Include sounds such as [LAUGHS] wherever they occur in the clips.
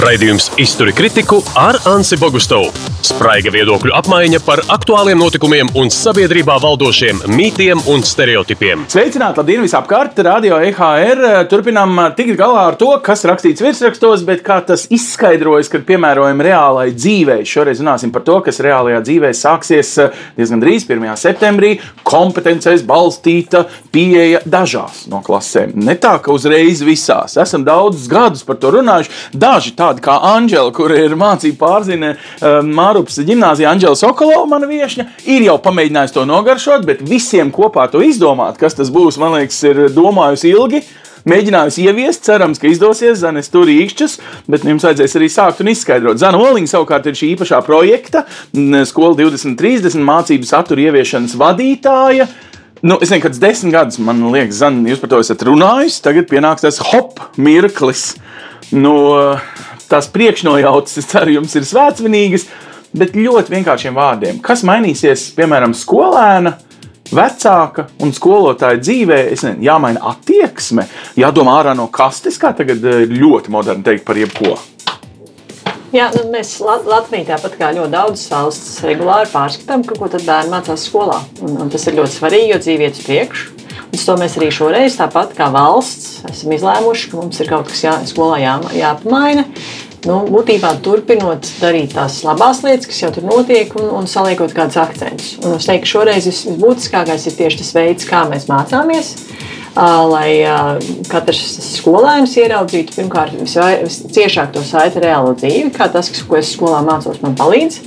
Raidījums Izturi kritiku ar Ansi Bogustovu. Spraiga viedokļu apmaiņa par aktuāliem notikumiem un sabiedrībā valdošiem mītiem un stereotipiem. Sveicināti, labdien, visapkārt! Radio EHR turpinām tikt galā ar to, kas rakstīts virsrakstos, bet kā tas izskaidrojas, kad piemērojam reālai dzīvei. Šoreiz runāsim par to, kas reālajā dzīvē sāksies diezgan drīz, 1. septembrī. Kompetencēs balstīta pieeja dažās no klasēm. Ne tā, ka uzreiz visās. Esam daudzus gadus par to runājuši. Daži tādi kā Anģela, kur ir mācība pārzina um, Mārupas ģimnāzijā, Anģela Sokolova, mana viesņa, ir jau pamēģinājusi to nogaršot, bet visiem kopā to izdomāt, kas tas būs, man liekas, ir domājusi ilgi. Mēģinājusi ieviest, cerams, ka izdosies. Zana, es tur īkšķus, bet jums vajadzēs arī sākt un izskaidrot. Zana Oliņa savukārt ir šī īpašā projekta, Skola 2030 mācību satura ieviešanas vadītāja. Nu, es nezinu, kāds desmit gadus man liekas, Zana, jūs par to esat runājis. Tagad pienāks tas hop mirklis. No tās priekšnojautas, es ceru, jums ir svētceļīgas, bet ļoti vienkāršiem vārdiem. Kas mainīsies, piemēram, skolēna? Vecāka un skolotāja dzīvē nezinu, jāmaina attieksme, jādomā ārā no kastes, kā tagad ir ļoti moderni teikt par jebko. Jā, nu mēs Latvijā, tāpat kā ļoti daudzas valsts, regulāri pārskatām, ko tad bērni mācās skolā. Un, un tas ir ļoti svarīgi, jo dzīve iet uz priekšu. Un to mēs arī šoreiz, tāpat kā valsts, esam izlēmuši, ka mums ir kaut kas jā, skolā jā, jāpamaina. Nu, būtībā turpinot darīt tās labās lietas, kas jau tur notiek, un, un saliekot kādus akcentus. Un es teiktu, ka šoreiz visbūtiskākais ir tieši tas veids, kā mēs mācāmies lai katrs skolēns ieraudzītu pirmkārt visciešāk to saiti reālo dzīvi, kā tas, ko es skolā mācos, man palīdz.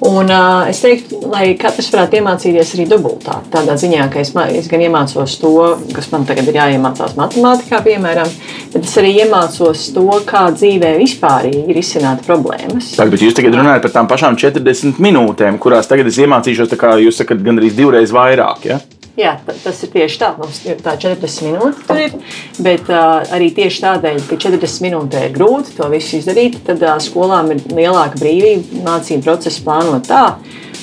Un, uh, es teiktu, lai katrs varētu iemācīties arī dubultā. Tādā ziņā, ka es, es gan iemācos to, kas man tagad ir jāiemācās matemātikā, piemēram, bet es arī iemācos to, kā dzīvē vispār ir izsināt problēmas. Tā, bet jūs tagad runājat par tām pašām 40 minūtēm, kurās tagad es iemācīšos, kā jūs sakat, gandrīz divreiz vairāk. Ja? Jā, tas ir tieši tā. Mums ir tā 40 minūtes, tur ir. Bet uh, arī tieši tādēļ, ka 40 minūtē ir grūti to visu izdarīt, tad uh, skolām ir lielāka brīvība mācību procesu plānot tā,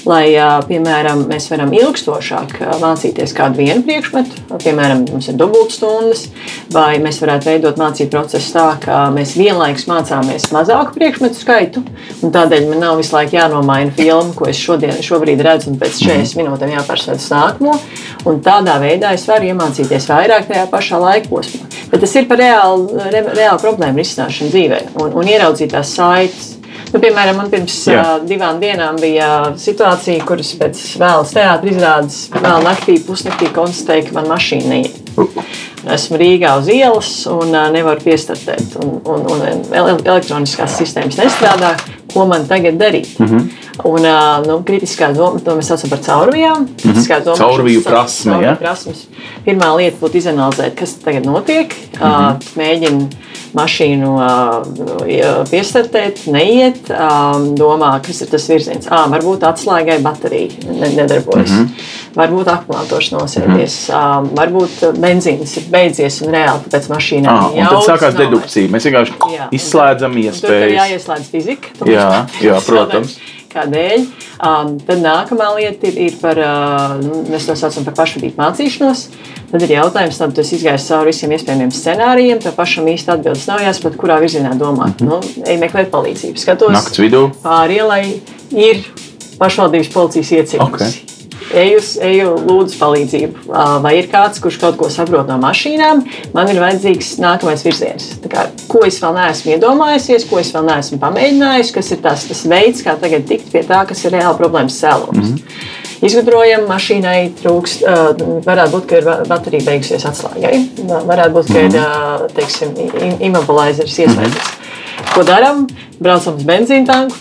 lai, piemēram, mēs varam ilgstošāk mācīties kādu vienu priekšmetu, piemēram, mums ir dubultstundas, vai mēs varētu veidot mācību procesu tā, ka mēs vienlaikus mācāmies mazāku priekšmetu skaitu, un tādēļ man nav visu laiku jānomaina filma, ko es šodien, šobrīd redzu, un pēc 40 minūtēm jāpārstāv nākamo, un tādā veidā es varu iemācīties vairāk tajā pašā laika posmā. Bet tas ir par reālu, re, reālu problēmu risināšanu dzīvē un, un ieraudzīt tās saites. Nu, piemēram, man pirms Jā. uh, divām dienām bija situācija, kuras pēc vēlas teātris izrādes vēl naktī, pusnaktī konstatēja, ka man mašīna neiet. Esmu Rīgā uz ielas un uh, nevaru piestartēt. Un, un, un elektroniskās sistēmas nestrādā. Ko man tagad darīt? Mm -hmm. Un, uh, nu, kritiskā doma, to mēs saucam par caurvijām. Mm -hmm. Caurviju prasme. Ja? Pirmā lieta būtu izanalizēt, kas tagad notiek. Mm -hmm. uh, mēģinu mašīnu uh, piestartēt, neiet, domā, kas ir tas virziens. À, varbūt atslēgai baterija nedarbojas. Mm -hmm. Varbūt akumulators nosēdies, mm -hmm. varbūt benzīns ir beidzies un reāli tāpēc mašīnā ah, jau ir. Tad sākās dedukcija. Mēs vienkārši jā, izslēdzam iespējas. Tur jāieslēdz fizika. Jā, jā, protams kādēļ. Um, tad nākamā lieta ir, ir par, uh, mēs to saucam par pašvadību mācīšanos. Tad ir jautājums, tad tas izgājis cauri visiem iespējamiem scenārijiem. Tā pašam īsti atbildes nav jāsaprot, kurā virzienā domāt. Mm -hmm. nu, ej meklēt palīdzību. Skatos, naktas vidū pāri ielai ir pašvaldības policijas iecirknis. Okay. Eju, eju, lūdzu, palīdzību. Vai ir kāds, kurš kaut ko saprot no mašīnām? Man ir vajadzīgs nākamais virziens. Kā, ko es vēl neesmu iedomājies, ko es vēl neesmu pamēģinājis, kas ir tas, tas veids, kā tagad tikt pie tā, kas ir reāli problēmas cēlonis. Mm -hmm izgudrojam, mašīnai trūkst. Varētu būt, ka ir baterija beigusies atslēgai. Varētu būt, ka ir mhm. teiksim, immobilizers. Mm -hmm. Ko darām? Braucam uz benzīna tanku,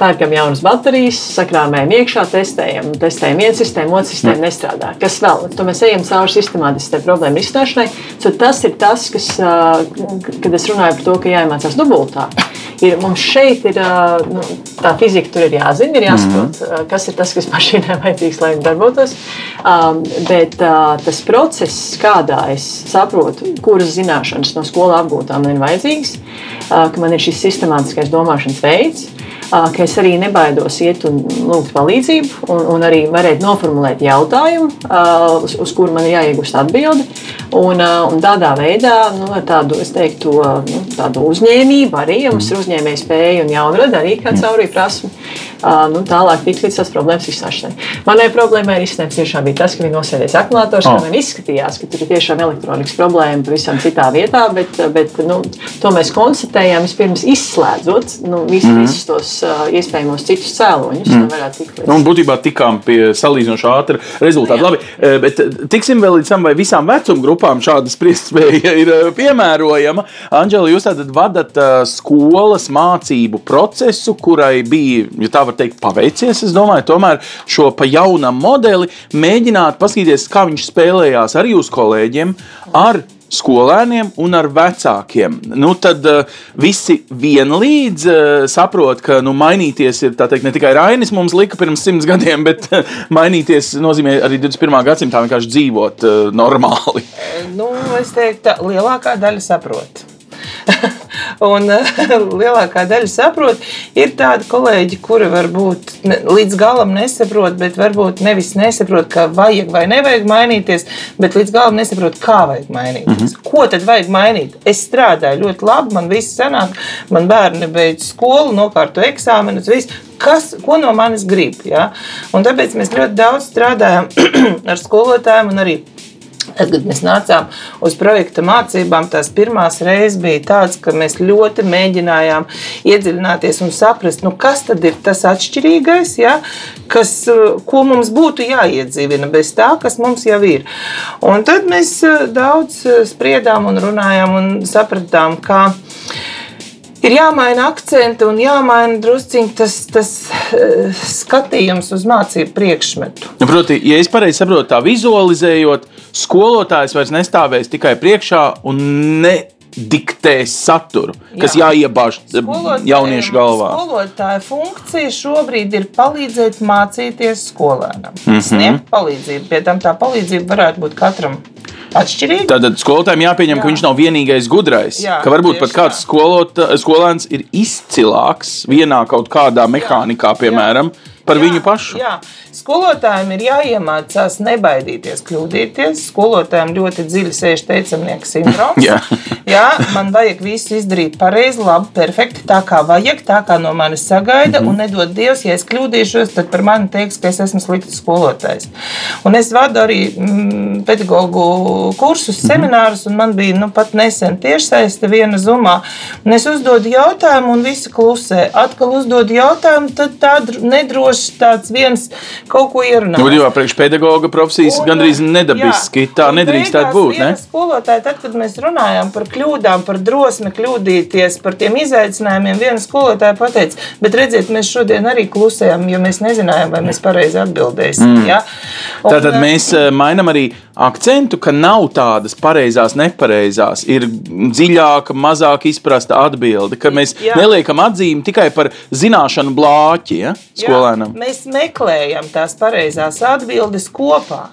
pērkam jaunas baterijas, sakrāmējam iekšā, testējam, testējam vienu sistēmu, otru sistēmu nestrādā. Kas vēl? To mēs ejam cauri sistemātiskai problēmu risināšanai. Tas ir tas, kas, kad es runāju par to, ka jāiemācās dubultā ir, mums šeit ir nu, tā fizika, tur ir jāzina, ir jāsaprot, mm -hmm. kas ir tas, kas [LAUGHS] mašīnai vajadzīgs, lai darbotos. Um, bet uh, tas process, kādā es saprotu, kuras zināšanas no skolas apgūtām man ir vajadzīgas, uh, ka man ir šis sistemātiskais domāšanas veids. Ka es arī nebaidos iet un lūgt palīdzību, un, un arī varēt noformulēt jautājumu, uz, uz kuru man ir jāiegūst atbildi. Un, un tādā veidā, nu, ar tādu, teiktu, nu, tādu uzņēmību, arī ja mums ir uzņēmēja spēja un jaunrada arī kā caurīja prasme. Nu, tālāk tikt līdz tās problēmas izsāšanai. Manai problēmai risinājums tiešām bija tas, ka viņi nosēdēs akumulators, oh. ka man izskatījās, ka tur ir tiešām elektronikas problēma pavisam citā vietā, bet, bet nu, to mēs konstatējām vispirms izslēdzot nu, vis, mm -hmm. visus tos iespējamos citus cēloņus. Mm. Nu, būtībā tikām pie salīdzinoši ātra rezultāta. Labi, bet tiksim vēl līdz tam, vai visām vecuma grupām šāda spriestspēja [LAUGHS] ir piemērojama. Anģela, jūs tātad vadat uh, skolas mācību procesu, kurai bija, ja tā var teikt, paveicies. Es domāju, tomēr šo pa jaunam modeli mēģināt paskatīties, kā viņš spēlējās ar jūsu kolēģiem, ar skolēniem un ar vecākiem. Nu, tad uh, visi vienlīdz uh, saprot, ka nu, mainīties ir teikt, ne tikai Rainis mums lika pirms simts gadiem, [LAUGHS] bet uh, mainīties nozīmē arī 21. gadsimtā vienkārši dzīvot normāli. [LAUGHS] Nu, es teiktu, ka lielākā daļa saprot. [LAUGHS] un [LAUGHS] lielākā daļa saprot. Ir tādi kolēģi, kuri varbūt līdz galam nesaprot, bet varbūt nevis nesaprot, ka vajag vai nevajag mainīties, bet līdz galam nesaprot, kā vajag mainīties. Mm -hmm. Ko tad vajag mainīt? Es strādāju ļoti labi, man viss sanāk, man bērni beidz skolu, nokārto eksāmenus, viss kas, ko no manis grib. Ja? Un tāpēc mēs ļoti daudz strādājam [CLEARS THROAT] ar skolotājiem un arī Tad, kad mēs nācām uz projekta mācībām, tās pirmās reizes bija tādas, ka mēs ļoti mēģinājām iedziļināties un saprast, nu, kas tad ir tas atšķirīgais, ja, kas, ko mums būtu jāiedzīvina bez tā, kas mums jau ir. Un tad mēs eh, daudz eh, spriedām un runājām un sapratām, ka ir jāmaina akcenti un jāmaina drusciņš tas, tas uh, skatījums uz mācību priekšmetu. Nu, proti, ja es pareizi saprotu, tā vizualizējot, skolotājs vairs nestāvēs tikai priekšā un ne diktēs saturu, kas Jā. jāiebāž jauniešu galvā. Skolotāja funkcija šobrīd ir palīdzēt mācīties skolēnam. Mm -hmm. Sniegt palīdzību. Pie tam tā palīdzība varētu būt katram atšķirīgi. Tad skolotājiem jāpieņem, Jā. ka viņš nav vienīgais gudrais. Jā, ka varbūt pat kāds skolota, skolēns ir izcilāks vienā kaut kādā mehānikā, piemēram. Jā par jā, viņu pašu. Jā. Skolotājiem ir jāiemācās nebaidīties, kļūdīties. Skolotājiem ļoti dziļi sēž teicamnieka sindroms. [LAUGHS] jā. jā, man vajag visu izdarīt pareizi, labi, perfekti, tā kā vajag, tā kā no manis sagaida. Mm -hmm. Un nedod Dievs, ja es kļūdīšos, tad par mani teiks, ka es esmu slikts skolotājs. Un es vadu arī mm, pedagoģu kursus, mm -hmm. seminārus, un man bija nu, pat nesen tiešsaiste viena zumā. Un es uzdodu jautājumu, un visi klusē. Atkal uzdodu jautājumu, tad tā nedroši vienkārši tāds viens kaut ko ierunāt. Nu, jau priekšpedagoga profesijas un, gandrīz nedabiski. Jā, tā nedrīkstētu būt. Ne? Skolotāji, tad, kad mēs runājam par kļūdām, par drosmi kļūdīties, par tiem izaicinājumiem, viena skolotāja pateica, bet redziet, mēs šodien arī klusējam, jo mēs nezinājām, vai mēs pareizi atbildēsim. Mm. Ja? Un, Tātad mēs eh, mainām arī akcentu, ka nav tādas pareizās, nepareizās. Ir dziļāka, mazāk izprasta atbilde, ka mēs Jā. neliekam atzīmi tikai par zināšanu blāķi ja, skolēnam. Jā, mēs meklējam tās pareizās atbildes kopā.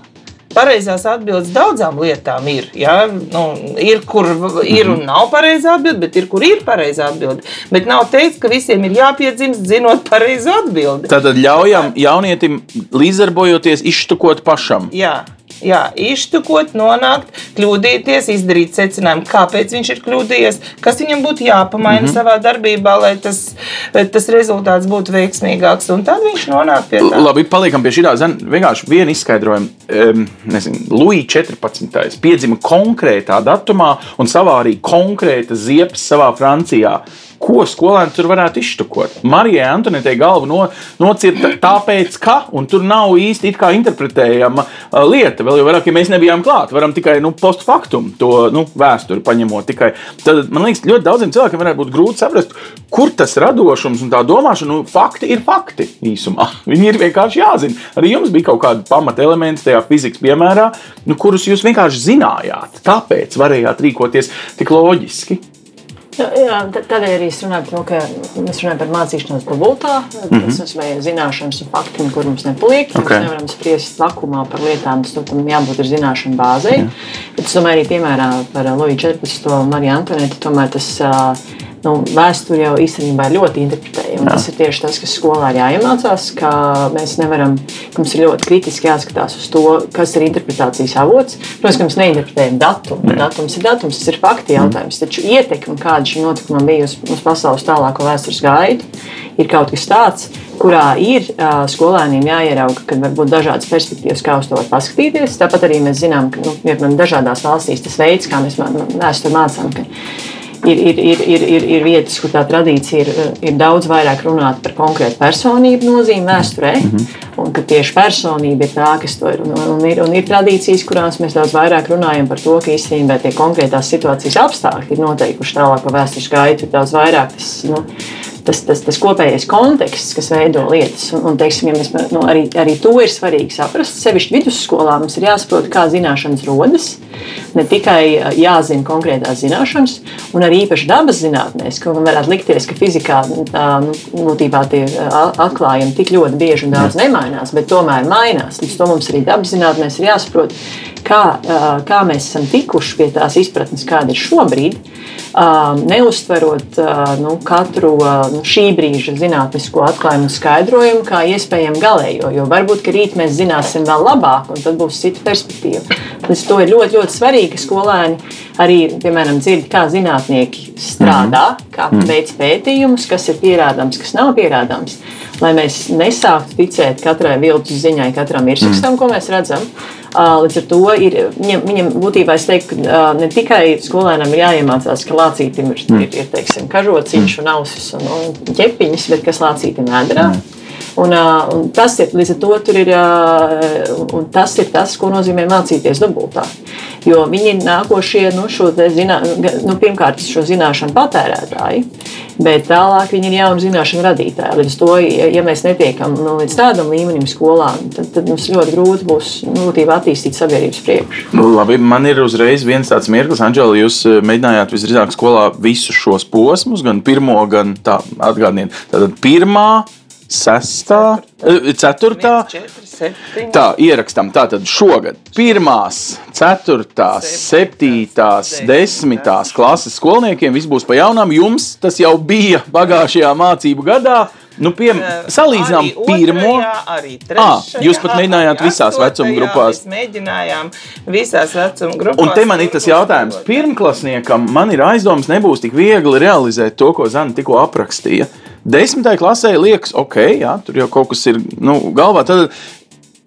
Pareizās atbildes daudzām lietām ir. Ja? Nu, ir, kur ir un nav pareizā atbilde, bet ir, kur ir pareizā atbilde. Bet nav teikts, ka visiem ir jāpiedzimst zinot pareizo atbildi. Tad ļaujam jaunietim līdzdarbojoties, izštukot pašam. Jā. Jā, iztukot, nonākt, kļūdīties, izdarīt secinājumu, kāpēc viņš ir kļūdījies, kas viņam būtu jāpamaina mm -hmm. savā darbībā, lai tas, tas rezultāts būtu veiksmīgāks. Un tad viņš nonāk pie tā. Labi, paliekam pie šī tā. Vienkārši viena izskaidrojuma. Um, Lūija 14. piedzima konkrētā datumā un savā arī konkrēta ziepes savā Francijā ko skolēni tur varētu izštukot. Marijai Antonētai galva no, nocirta tāpēc, ka, tur nav īsti interpretējama uh, lieta. Vēl jau vairāk, ja mēs nebijām klāt, varam tikai nu, postfaktum to nu, vēsturi paņemot. Tikai. Tad man liekas, ļoti daudziem cilvēkiem varētu būt grūti saprast, kur tas radošums un tā domāšana, nu, fakti ir fakti īsumā. [LAUGHS] Viņi ir vienkārši jāzina. Arī jums bija kaut kādi pamata elementi tajā fizikas piemērā, nu, kurus jūs vienkārši zinājāt. Tāpēc varējāt rīkoties tik loģiski. Jā, jā, tādēļ arī es runāju to, ka mēs runājam par mācīšanos dubultā. Mm -hmm. Tas nozīmē zināšanas un fakti, kur mums nepaliek. Okay. Mēs nevaram spriest vakumā par lietām, tas tam jābūt ir zināšanu bāzei. Bet es domāju, arī piemērā par Loju 14. Mariju Antonētu, tomēr tas nu, vēsture jau īstenībā ir ļoti interpretējama. Tas ir tieši tas, kas skolā ir jāiemācās, ka mēs nevaram, ka mums ir ļoti kritiski jāskatās uz to, kas ir interpretācijas avots. Protams, ka mēs neinterpretējam datumu. Jā. Datums ir datums, tas ir fakti jautājums. Taču ietekme, kāda šim notikumam bija uz, uz pasaules tālāko vēstures gaitu, ir kaut kas tāds, kurā ir uh, skolēniem jāierauga, ka var būt dažādas perspektīvas, kā uz to var paskatīties. Tāpat arī mēs zinām, ka nu, piemēram, dažādās valstīs tas veids, kā mēs vēsturē mācām, ka ir, ir, ir, ir, ir, ir vietas, kur tā tradīcija ir, ir daudz vairāk runāt par konkrētu personību nozīmi vēsturē. Mm -hmm. Un ka tieši personība ir tā, kas to ir. Un, un, ir, un ir tradīcijas, kurās mēs daudz vairāk runājam par to, ka īstenībā tie konkrētās situācijas apstākļi ir noteikuši tālāko vēstures gaitu. Daudz vairāk tas, nu, tas, tas, tas kopējais konteksts, kas veido lietas. Un, un teiksim, ja mēs, nu, arī, arī to ir svarīgi saprast. Sevišķi vidusskolā mums ir jāsaprot, kā zināšanas rodas. Ne tikai jāzina konkrētās zināšanas, un arī īpaši dabas zinātnēs, ka man varētu likties, ka fizikā tā, nu, būtībā tie atklājumi tik ļoti bieži un daudz nemainās, bet tomēr mainās. Līdz to mums arī dabas zinātnēs ir jāsaprot, kā, kā mēs esam tikuši pie tās izpratnes, kāda ir šobrīd neuztverot nu, katru nu, šī brīža zinātnisko atklājumu un skaidrojumu kā iespējamu galējo. Jo varbūt, rīt mēs zināsim vēl labāk, un tad būs cita perspektīva. Līdz to ir ļoti, ļoti svarīgi, ka skolēni arī, piemēram, dzird, kā zinātnieki strādā, mhm. kā mhm. veids pētījumus, kas ir pierādāms, kas nav pierādāms. Lai mēs nesāktu ticēt katrai viltus ziņai, katram ir sakstam, mm. ko mēs redzam, Līdz ar to ir, viņam, viņam būtībā es teiktu, ka ne tikai skolēnam ir jāiemācās, ka lācītim ir, mm. ir, ir teiksim, kažociņš un ausis un, un ķepiņas, bet kas lācītim ēdrā. Mm. Un, un tas ir līdz ar to ir, tas ir tas, ko nozīmē mācīties dubultā. Jo viņi ir nākošie, nu, zinā, nu, pirmkārt, šo zināšanu patērētāji, bet tālāk viņi ir jaunu zināšanu radītāji. Līdz to, ja mēs netiekam nu, līdz tādam līmenim skolā, tad, tad mums ļoti grūti būs nu, attīstīt sabiedrības priekšu. Nu, labi, man ir uzreiz viens tāds mirklis, Anģela, jūs mēģinājāt visdrīzāk skolā visus šos posmus, gan pirmo, gan tā atgādniet. Tātad pirmā sestā, ceturtā. Tā, ierakstām tātad šogad pirmās, ceturtās, septītās, desmitās klases skolniekiem viss būs pa jaunām. Jums tas jau bija pagājušajā mācību gadā. Nu, piem, salīdzinām arī pirmo. Otrajā, arī trešajā, à, jūs pat mēģinājāt visās vecuma grupās. Mēs mēģinājām visās vecuma grupās. Un te man ir tas jautājums. Pirmklasniekam man ir aizdoms, nebūs tik viegli realizēt to, ko Zana tikko aprakstīja. Desmitai klasē liekas, ok, jā, tur jau kaut kas ir nu, galvā. Tad,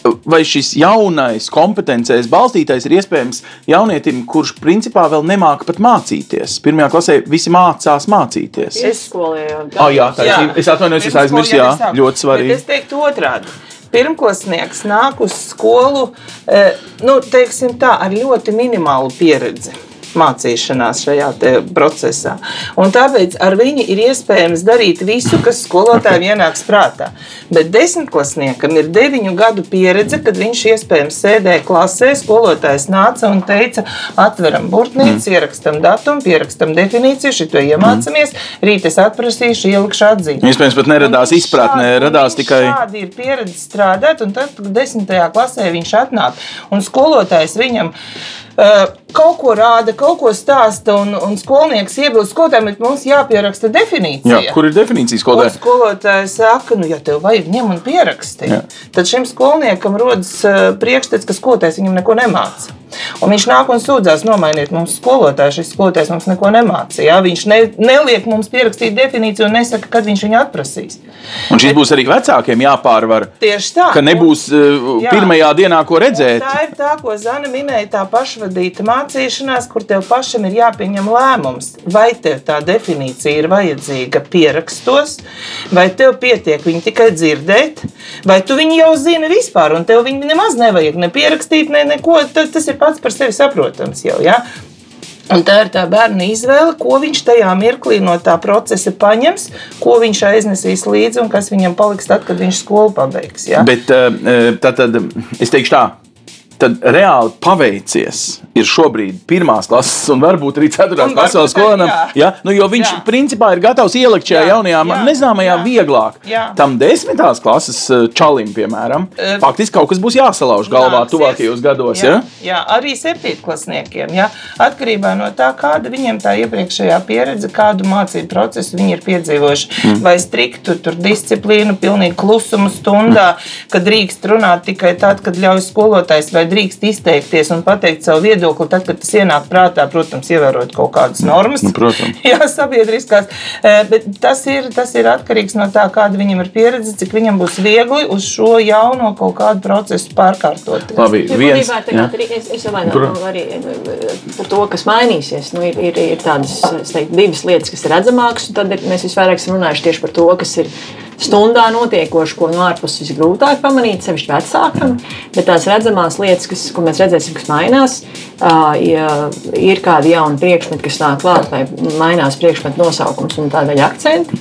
vai šis jaunais kompetencijas balstītais ir iespējams jaunietim, kurš principā vēl nemāca pat mācīties? Pirmajā klasē visi mācās mācīties. Es skolēju. Oh, jā, tā ir. Es atvainojos, es aizmirsu, jā, ļoti svarīgi. Bet es teiktu otrādi. Pirmklasnieks nāk uz skolu, eh, nu, tā, ar ļoti minimālu pieredzi mācīšanās šajā procesā. Un tāpēc ar viņu ir iespējams darīt visu, kas skolotājiem ienāks prātā. Bet desmitklasniekam ir deviņu gadu pieredze, kad viņš iespējams sēdēja klasē, skolotājs nāca un teica, atveram burtnīcu, mm. ierakstam datumu, pierakstam definīciju, šito iemācāmies, rīt es atprasīšu, ielikšu atzīmi. Iespējams, pat neradās izpratnē, radās tikai. Tāda ir pieredze strādāt, un tad desmitajā klasē viņš atnāk. Un skolotājs viņam kaut ko rāda, kaut ko stāsta, un, un skolnieks iebilst skolotājiem, bet mums jāpieraksta definīcija. Jā, kur ir definīcija skolotājai? Skolotājs saka, nu, ja tev vajag ņem un pieraksti, Jā. tad šim skolniekam rodas uh, priekšstats, ka skolotājs viņam neko nemāca. Un viņš nāk un sūdzās, nomainiet mums skolotāju. Šis skolotājs mums neko nemācīja. Viņš ne, neliek mums pierakstīt definīciju un nesaka, kad viņš viņu atprasīs. Un šis Bet, būs arī vecākiem jāpārvar. Tieši tā. Ka nebūs un, jā, pirmajā dienā, ko redzēt. Tā ir tā, ko Zana minēja, tā pašvadīta mācīšanās, kur tev pašam ir jāpieņem lēmums, vai tev tā definīcija ir vajadzīga pierakstos, vai tev pietiek viņu tikai dzirdēt, vai tu viņu jau zini vispār, un tev viņu nemaz nevajag ne pierakstīt, ne neko. Tas ir pats par sevi saprotams jau. Ja? Un tā ir tā bērna izvēle, ko viņš tajā mirklī no tā procesa paņems, ko viņš aiznesīs līdzi un kas viņam paliks tad, kad viņš skolu pabeigs. Ja? Bet tā tad es teikšu tā. Tad reāli paveicies. Ir šobrīd pirmās klases, un varbūt arī ceturtās klases skolēnam. Ja? Nu, jo viņš Jā. principā ir gatavs ielikt šajā Jā, jaunajā, jā, nezināmajā, jā. vieglāk. Jā. Tam desmitās klases eh, čalim, piemēram, Eh, faktiski kaut kas būs jāsalauž galvā Nāksies. tuvākajos gados. Jā, Ja? jā arī septītklasniekiem. Jā. Atkarībā no tā, kāda viņiem tā iepriekšējā pieredze, kādu mācību procesu viņi ir piedzīvojuši. Mm. Vai striktu tur disciplīnu, pilnīgi klusumu stundā, mm. kad drīkst runāt tikai tad, kad ļauj skolotājs, vai drīkst izteikties un pateikt savu viedokli, tad, kad tas ienāk prātā, protams, ievērot kaut kādas normas. Nu, protams. [LAUGHS] Jā, sabiedriskās. Eh, Bet tas ir, tas ir atkarīgs no tā, kāda viņam ir pieredze, cik viņam būs viegli uz šo jauno kaut kādu procesu pārkārtot. Labi, viens. būtībā es, es domāju, nu, arī nu, par to, kas mainīsies. Nu, ir, ir, ir tādas teiktu, divas lietas, kas ir redzamākas, un tad ir, mēs visvairāk esam runājuši tieši par to, kas ir stundā notiekoši, ko no ārpuses visgrūtāk pamanīt, sevišķi vecākam. Bet tās redzamās lietas, kas, ko mēs redzēsim, kas mainās, ja ir kādi jauni priekšmeti, kas nāk klāt, vai mainās priekšmetu nosaukums un tādēļ akcenti.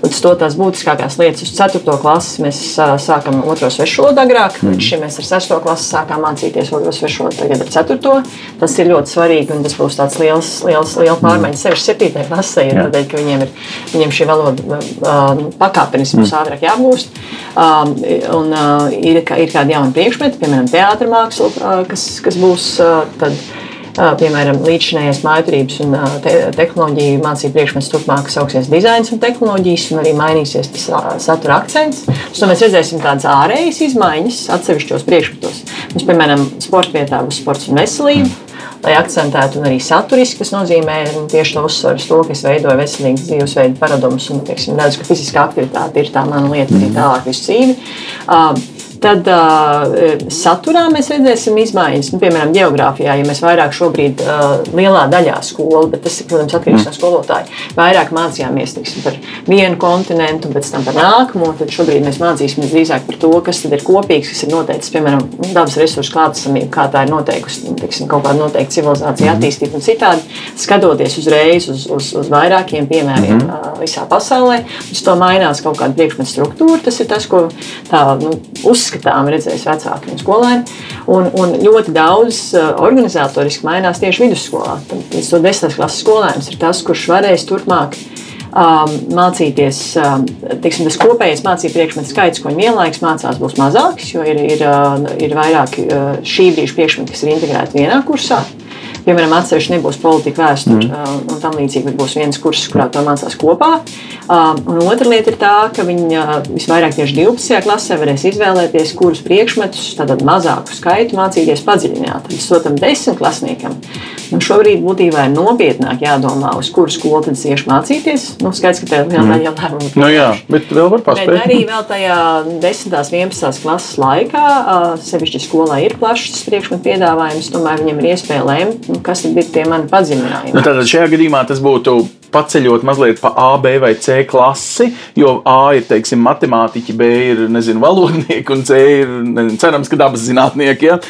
Līdz to tās būtiskākās lietas uz 4. klases mēs sākam otro svešvalodu agrāk. Līdz šim mēs ar 6. klasi sākām mācīties otro svešvalodu, tagad ar 4. Tas ir ļoti svarīgi un tas būs tāds liels, liels, liels pārmaiņas. Sevišķi 7. klasē ir tādēļ, ka viņiem, ir, viņiem šī valoda uh, pakāpeniski būs ātrāk jāapgūst. Um, un uh, ir, ir kādi jauni priekšmeti, piemēram, teātris, uh, kas, kas būs uh, tad. Uh, Piemēram, līdzinājās mājaturības un uh, te, tehnoloģiju mācību priekšmets turpmāk sauksies dizains un tehnoloģijas, un arī mainīsies tas uh, satura akcents. Uz to mēs redzēsim tādas ārējas izmaiņas atsevišķos priekšmetos. Mums, piemēram, sporta vietā būs sports un veselība. Lai akcentētu arī saturiski, kas nozīmē nu, tieši to uzsvaru uz to, ka es veidoju veselīgu dzīvesveidu paradumus un teiksim, redzu, ka fiziskā aktivitāte ir tā mana lieta arī tālāk visu dzīvi. Uh, Tad uh, saturā mēs redzēsim izmaiņas. Nu, piemēram, geogrāfijā, ja mēs vairāk šobrīd uh, lielā daļā skolu, bet tas protams, atkarīgs no skolotāja, vairāk mācījāmies tiksim, par vienu kontinentu, pēc tam par nākamo. Tad šobrīd mēs mācīsimies drīzāk par to, kas ir kopīgs, kas ir noteicis, piemēram, dabas resursu klātesamību, kā tā ir noteikusi nu, tiksim, kaut kāda noteikta civilizācija attīstība un citādi. Skatoties uzreiz uz, uz, uz vairākiem piemēriem uh, visā pasaulē, uz to mainās kaut kāda priekšmeta struktūra. Tas ir tas, ko tā nu, uzskatām redzēs vecāki un skolēni. Un, un ļoti daudz uh, organizatoriski mainās tieši vidusskolā. Līdz to desmitās klases skolēns ir tas, kurš varēs turpmāk um, mācīties. Um, teiksim, tas kopējais mācību priekšmetu skaits, ko viņi vienlaikus mācās, būs mazāks, jo ir, ir, uh, ir vairāk uh, šī brīža priekšmeti, kas ir integrēti vienā kursā. Piemēram, atsevišķi nebūs politika, vēsture mm. un tam līdzīgi, bet būs viens kurs, kurā to mācās kopā. Um, un otra lieta ir tā, ka viņi uh, visvairāk tieši 12. klasē varēs izvēlēties, kurus priekšmetus, tātad mazāku skaitu mācīties padziļināti. Tad, sotam, desmitklasniekam. Nu, šobrīd būtībā ir nopietnāk jādomā, uz kuru skolu tad tieši mācīties. Nu, skaidrs, ka tev mm. jau lēmumu. Nu, jā, bet vēl var Bet paspēt. arī vēl tajā 10. un 11. klases laikā, sevišķi skolā ir plašs priekšmetu piedāvājums, tomēr viņam ir iespēja lemt, nu, kas tad ir tie mani padziļinājumi. Nu, tātad šajā gadījumā tas būtu paceļot mazliet pa A, B vai C klasi, jo A ir teiksim, matemātiķi, B ir nezinu, valodnieki un C ir nezinu, cerams, ka dabas zinātnieki. Ja?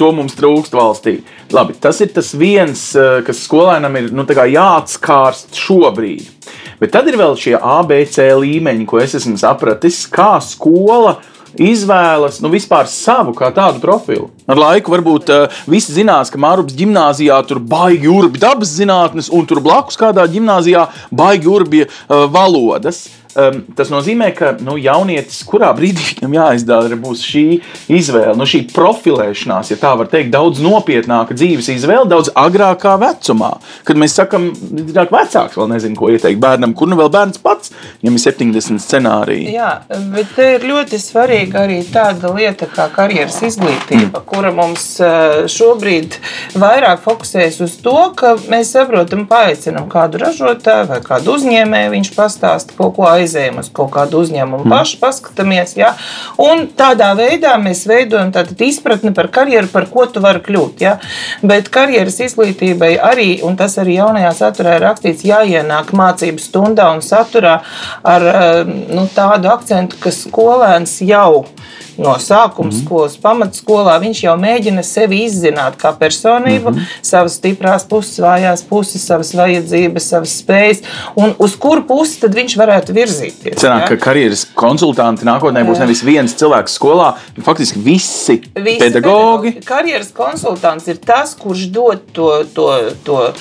To mums trūkst valstī. Labi, tas ir tas viens, kas skolēnam ir nu, jāatskārst šobrīd. Bet tad ir vēl šie ABC līmeņi, ko es esmu sapratis, kā skola izvēlas nu, vispār savu kā tādu profilu. Ar laiku varbūt uh, visi zinās, ka Mārupas gimnājā tur baigi urbi dabas zinātnes, un tur blakus kādā gimnājā baigi urbi uh, valodas. Um, tas nozīmē, ka nu, jaunietis, kurā brīdī [LAUGHS] viņam jāizdara būs šī izvēle, nu, šī profilēšanās, ja tā var teikt, daudz nopietnāka dzīves izvēle, daudz agrākā vecumā. Kad mēs sakām, ka vecāks vēl nezina, ko ieteikt bērnam, kur nu vēl bērns pats, viņam ir 70 scenāriji. Jā, bet te ir ļoti svarīga arī tāda lieta kā karjeras izglītība, kura mums eh, šobrīd vairāk fokusējas uz to, ka mēs saprotam, paaicinām kādu ražotāju vai kādu uzņēmēju, viņš pastāsta kaut ko aizējam uz kaut kādu uzņēmumu. Pašu, paskatāmies, jā, un tādā veidā mēs veidojam izpratni par karjeru, par ko tu vari kļūt, jā, bet karjeras izglītībai arī, un tas arī jaunajā saturā ir rakstīts, jāienāk mācību stundā un saturā ar eh, nu, tādu akcentu, ka skolēns jau no sākuma mm -hmm. skolas, pamatskolā, viņš jau mēģina sevi izzināt kā personību, mm -hmm. savas stiprās puses, vājās puses, savas vajadzības, savas spējas, un uz kuru pusi tad viņš varētu virzīties. Cenāk, ja? ka karjeras konsultanti nākotnē būs nevis viens cilvēks skolā, bet faktiski visi, visi pedagogi. pedagogi. Karjeras konsultants ir tas, kurš dod to, to, to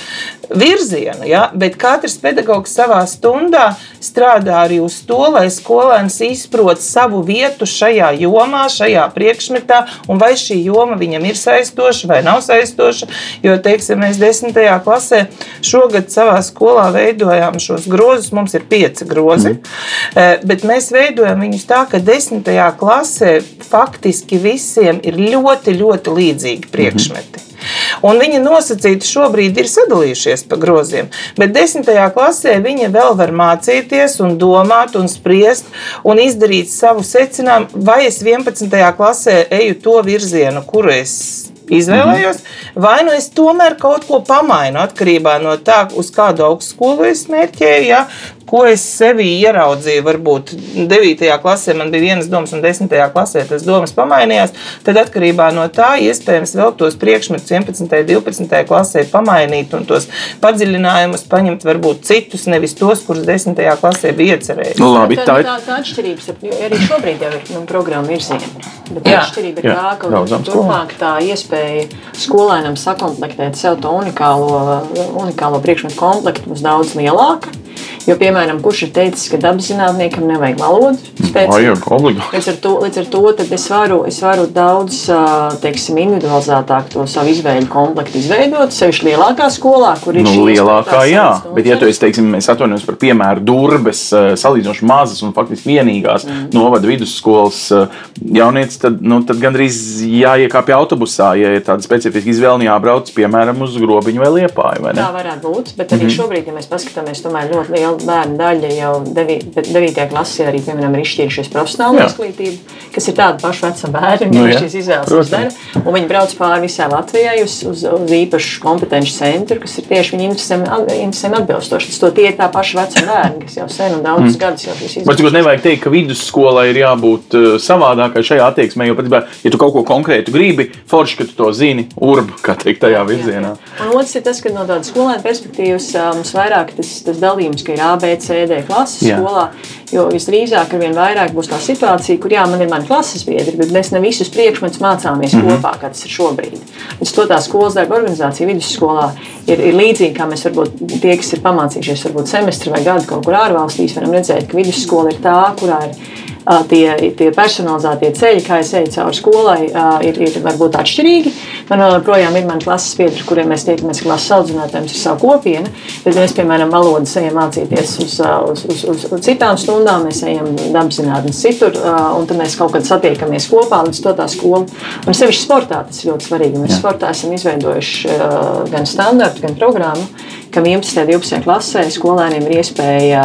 virzienu, ja? bet katrs pedagogs savā stundā strādā arī uz to, lai skolēns izprot savu vietu šajā jomā, šajā priekšmetā, un vai šī joma viņam ir saistoša vai nav saistoša. Jo, teiksim, mēs desmitajā klasē šogad savā skolā veidojām šos grozus, mums ir pieci grozi, mm. bet mēs veidojam viņus tā, ka desmitajā klasē faktiski visiem ir ļoti, ļoti līdzīgi priekšmeti. Mm. Un viņi nosacīti šobrīd ir sadalījušies pa groziem, bet desmitajā klasē viņi vēl var mācīties un domāt un spriest un izdarīt savu secinājumu, vai es 11. klasē eju to virzienu, kuru es izvēlējos, vai nu es tomēr kaut ko pamainu atkarībā no tā, uz kādu augstskolu es mērķēju. Ja? Ko es sevī ieraudzīju, varbūt 9. klasē man bija vienas domas, un 10. klasē tas domas pamainījās, tad atkarībā no tā iespējams vēl tos priekšmetus 11. un 12. klasē pamainīt un tos padziļinājumus paņemt varbūt citus, nevis tos, kurus 10. klasē bija iecerējuši. Nu, labi, tā, tā, tā atšķirības arī šobrīd jau ir nu, programma virziena. Bet tā atšķirība ir tā, ka turpmāk tā iespēja skolēnam sakomplektēt sev to unikālo, unikālo priekšmetu komplektu būs daudz lielāka. Jo, piemēram, kurš ir teicis, ka dabas zinātniekam nevajag valodu spēcīgu? Līdz ar to, līdz ar to es, varu, es varu daudz teiksim, individualizētāk to savu izvēļu komplektu izveidot, sevišķi lielākā skolā, kur ir nu, šī lielākā. Jā, bet ja tu esi, teiksim, mēs atvainojamies par piemēru Durbes, salīdzinoši mazas un faktiski vienīgās mm. novada vidusskolas jaunietis, tad, nu, tad gandrīz jāiekāpj autobusā, ja ir tāda specifiska izvēle, jābrauc, piemēram, uz grobiņu vai liepāju. Vai Tā varētu būt, bet arī mm -hmm. šobrīd, ja mēs paskatāmies, tomēr ļoti liela bērnu daļa jau 9. klasē arī, piemēram, ir izšķīrušies profesionāla izglītība, kas ir tāda paša vecuma bērni, nu, viņi šīs izvēles uzdara, un viņi brauc pāri visai Latvijai uz, uz, uz īpašu kompetenci centru, kas ir tieši viņu interesēm atbilstoši. Tas to tie ir tā paša vecuma bērni, kas jau sen un daudzus mm. gadus jau šīs izvēles. Bet nevajag teikt, ka vidusskolai ir jābūt uh, savādākai šajā attieksmē, jo patiesībā, ja tu kaut ko konkrētu gribi, forši, ka tu to zini, urba, kā teikt, tajā virzienā. Jā, jā. Un otrs ir tas, ka no tādas skolēna perspektīvas mums vairāk tas, tas dalījums, ka ir A, B, C, D klases jā. skolā. Jo visdrīzāk ar vien vairāk būs tā situācija, kur jā, man ir mani klases biedri, bet mēs ne visus priekšmetus mācāmies mm -hmm. kopā, kā tas ir šobrīd. Līdz to tā skolas darba organizācija vidusskolā ir, ir līdzīga, kā mēs varbūt tie, kas ir pamācījušies varbūt semestri vai gadu kaut kur ārvalstīs, varam redzēt, ka vidusskola ir tā, kurā ir tie, tie personalizētie ceļi, kā es eju cauri skolai, ir, ir varbūt atšķirīgi. Man joprojām ir mani klases biedri, kuriem mēs tiekamies klases audzinātājiem, ir sava kopiena. Bet mēs, piemēram, valodas ejam mācīties uz, uz, uz, uz, uz citām stundām, mēs ejam dabaszinātnes citur, un tad mēs kaut kad satiekamies kopā līdz to tā skola. Un sevišķi sportā tas ir ļoti svarīgi. Mēs Jā. sportā esam izveidojuši gan standartu, gan programmu, ka 11. un 12. klasē skolēniem ir iespēja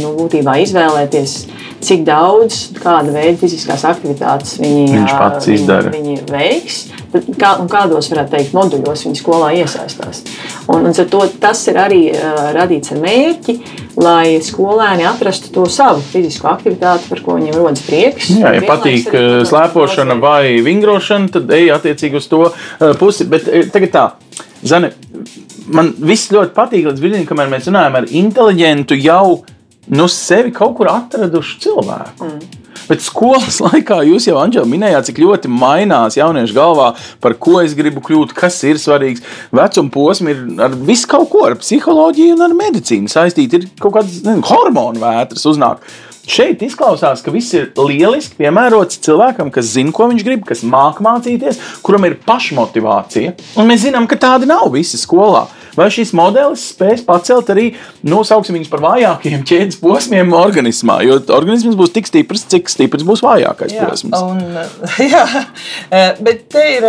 nu, būtībā izvēlēties cik daudz, kāda veida fiziskās aktivitātes viņi, Viņš pats viņi, izdara. viņi veiks. Kā, kādos, varētu teikt, moduļos viņi skolā iesaistās. Un, un to, tas ir arī uh, radīts ar mērķi, lai skolēni atrastu to savu fizisko aktivitāti, par ko viņiem rodas prieks. Jā, ja patīk slēpošana vai vingrošana, tad ej attiecīgi uz to pusi. Bet tagad tā, Zane, man viss ļoti patīk līdz brīdim, kamēr mēs runājam ar inteliģentu jau nu, sevi kaut kur atraduši cilvēku. Mm. Bet skolas [LAUGHS] laikā jūs jau, Anģela, minējāt, cik ļoti mainās jauniešu galvā, par ko es gribu kļūt, kas ir svarīgs. Vecuma posms ir ar visu kaut ko, ar psiholoģiju un ar medicīnu saistīti. Ir kaut kādas nezinu, hormonu vētras uznāk. Šeit izklausās, ka viss ir lieliski piemērots cilvēkam, kas zina, ko viņš grib, kas māca mācīties, kuram ir pašmotivācija. Un mēs zinām, ka tādi nav visi skolā vai šis modelis spēs pacelt arī, nosauksim viņus par vājākiem ķēdes posmiem organismā, jo organisms būs tik stiprs, cik stiprs būs vājākais jā, posms. Un, [LAUGHS] jā, bet te ir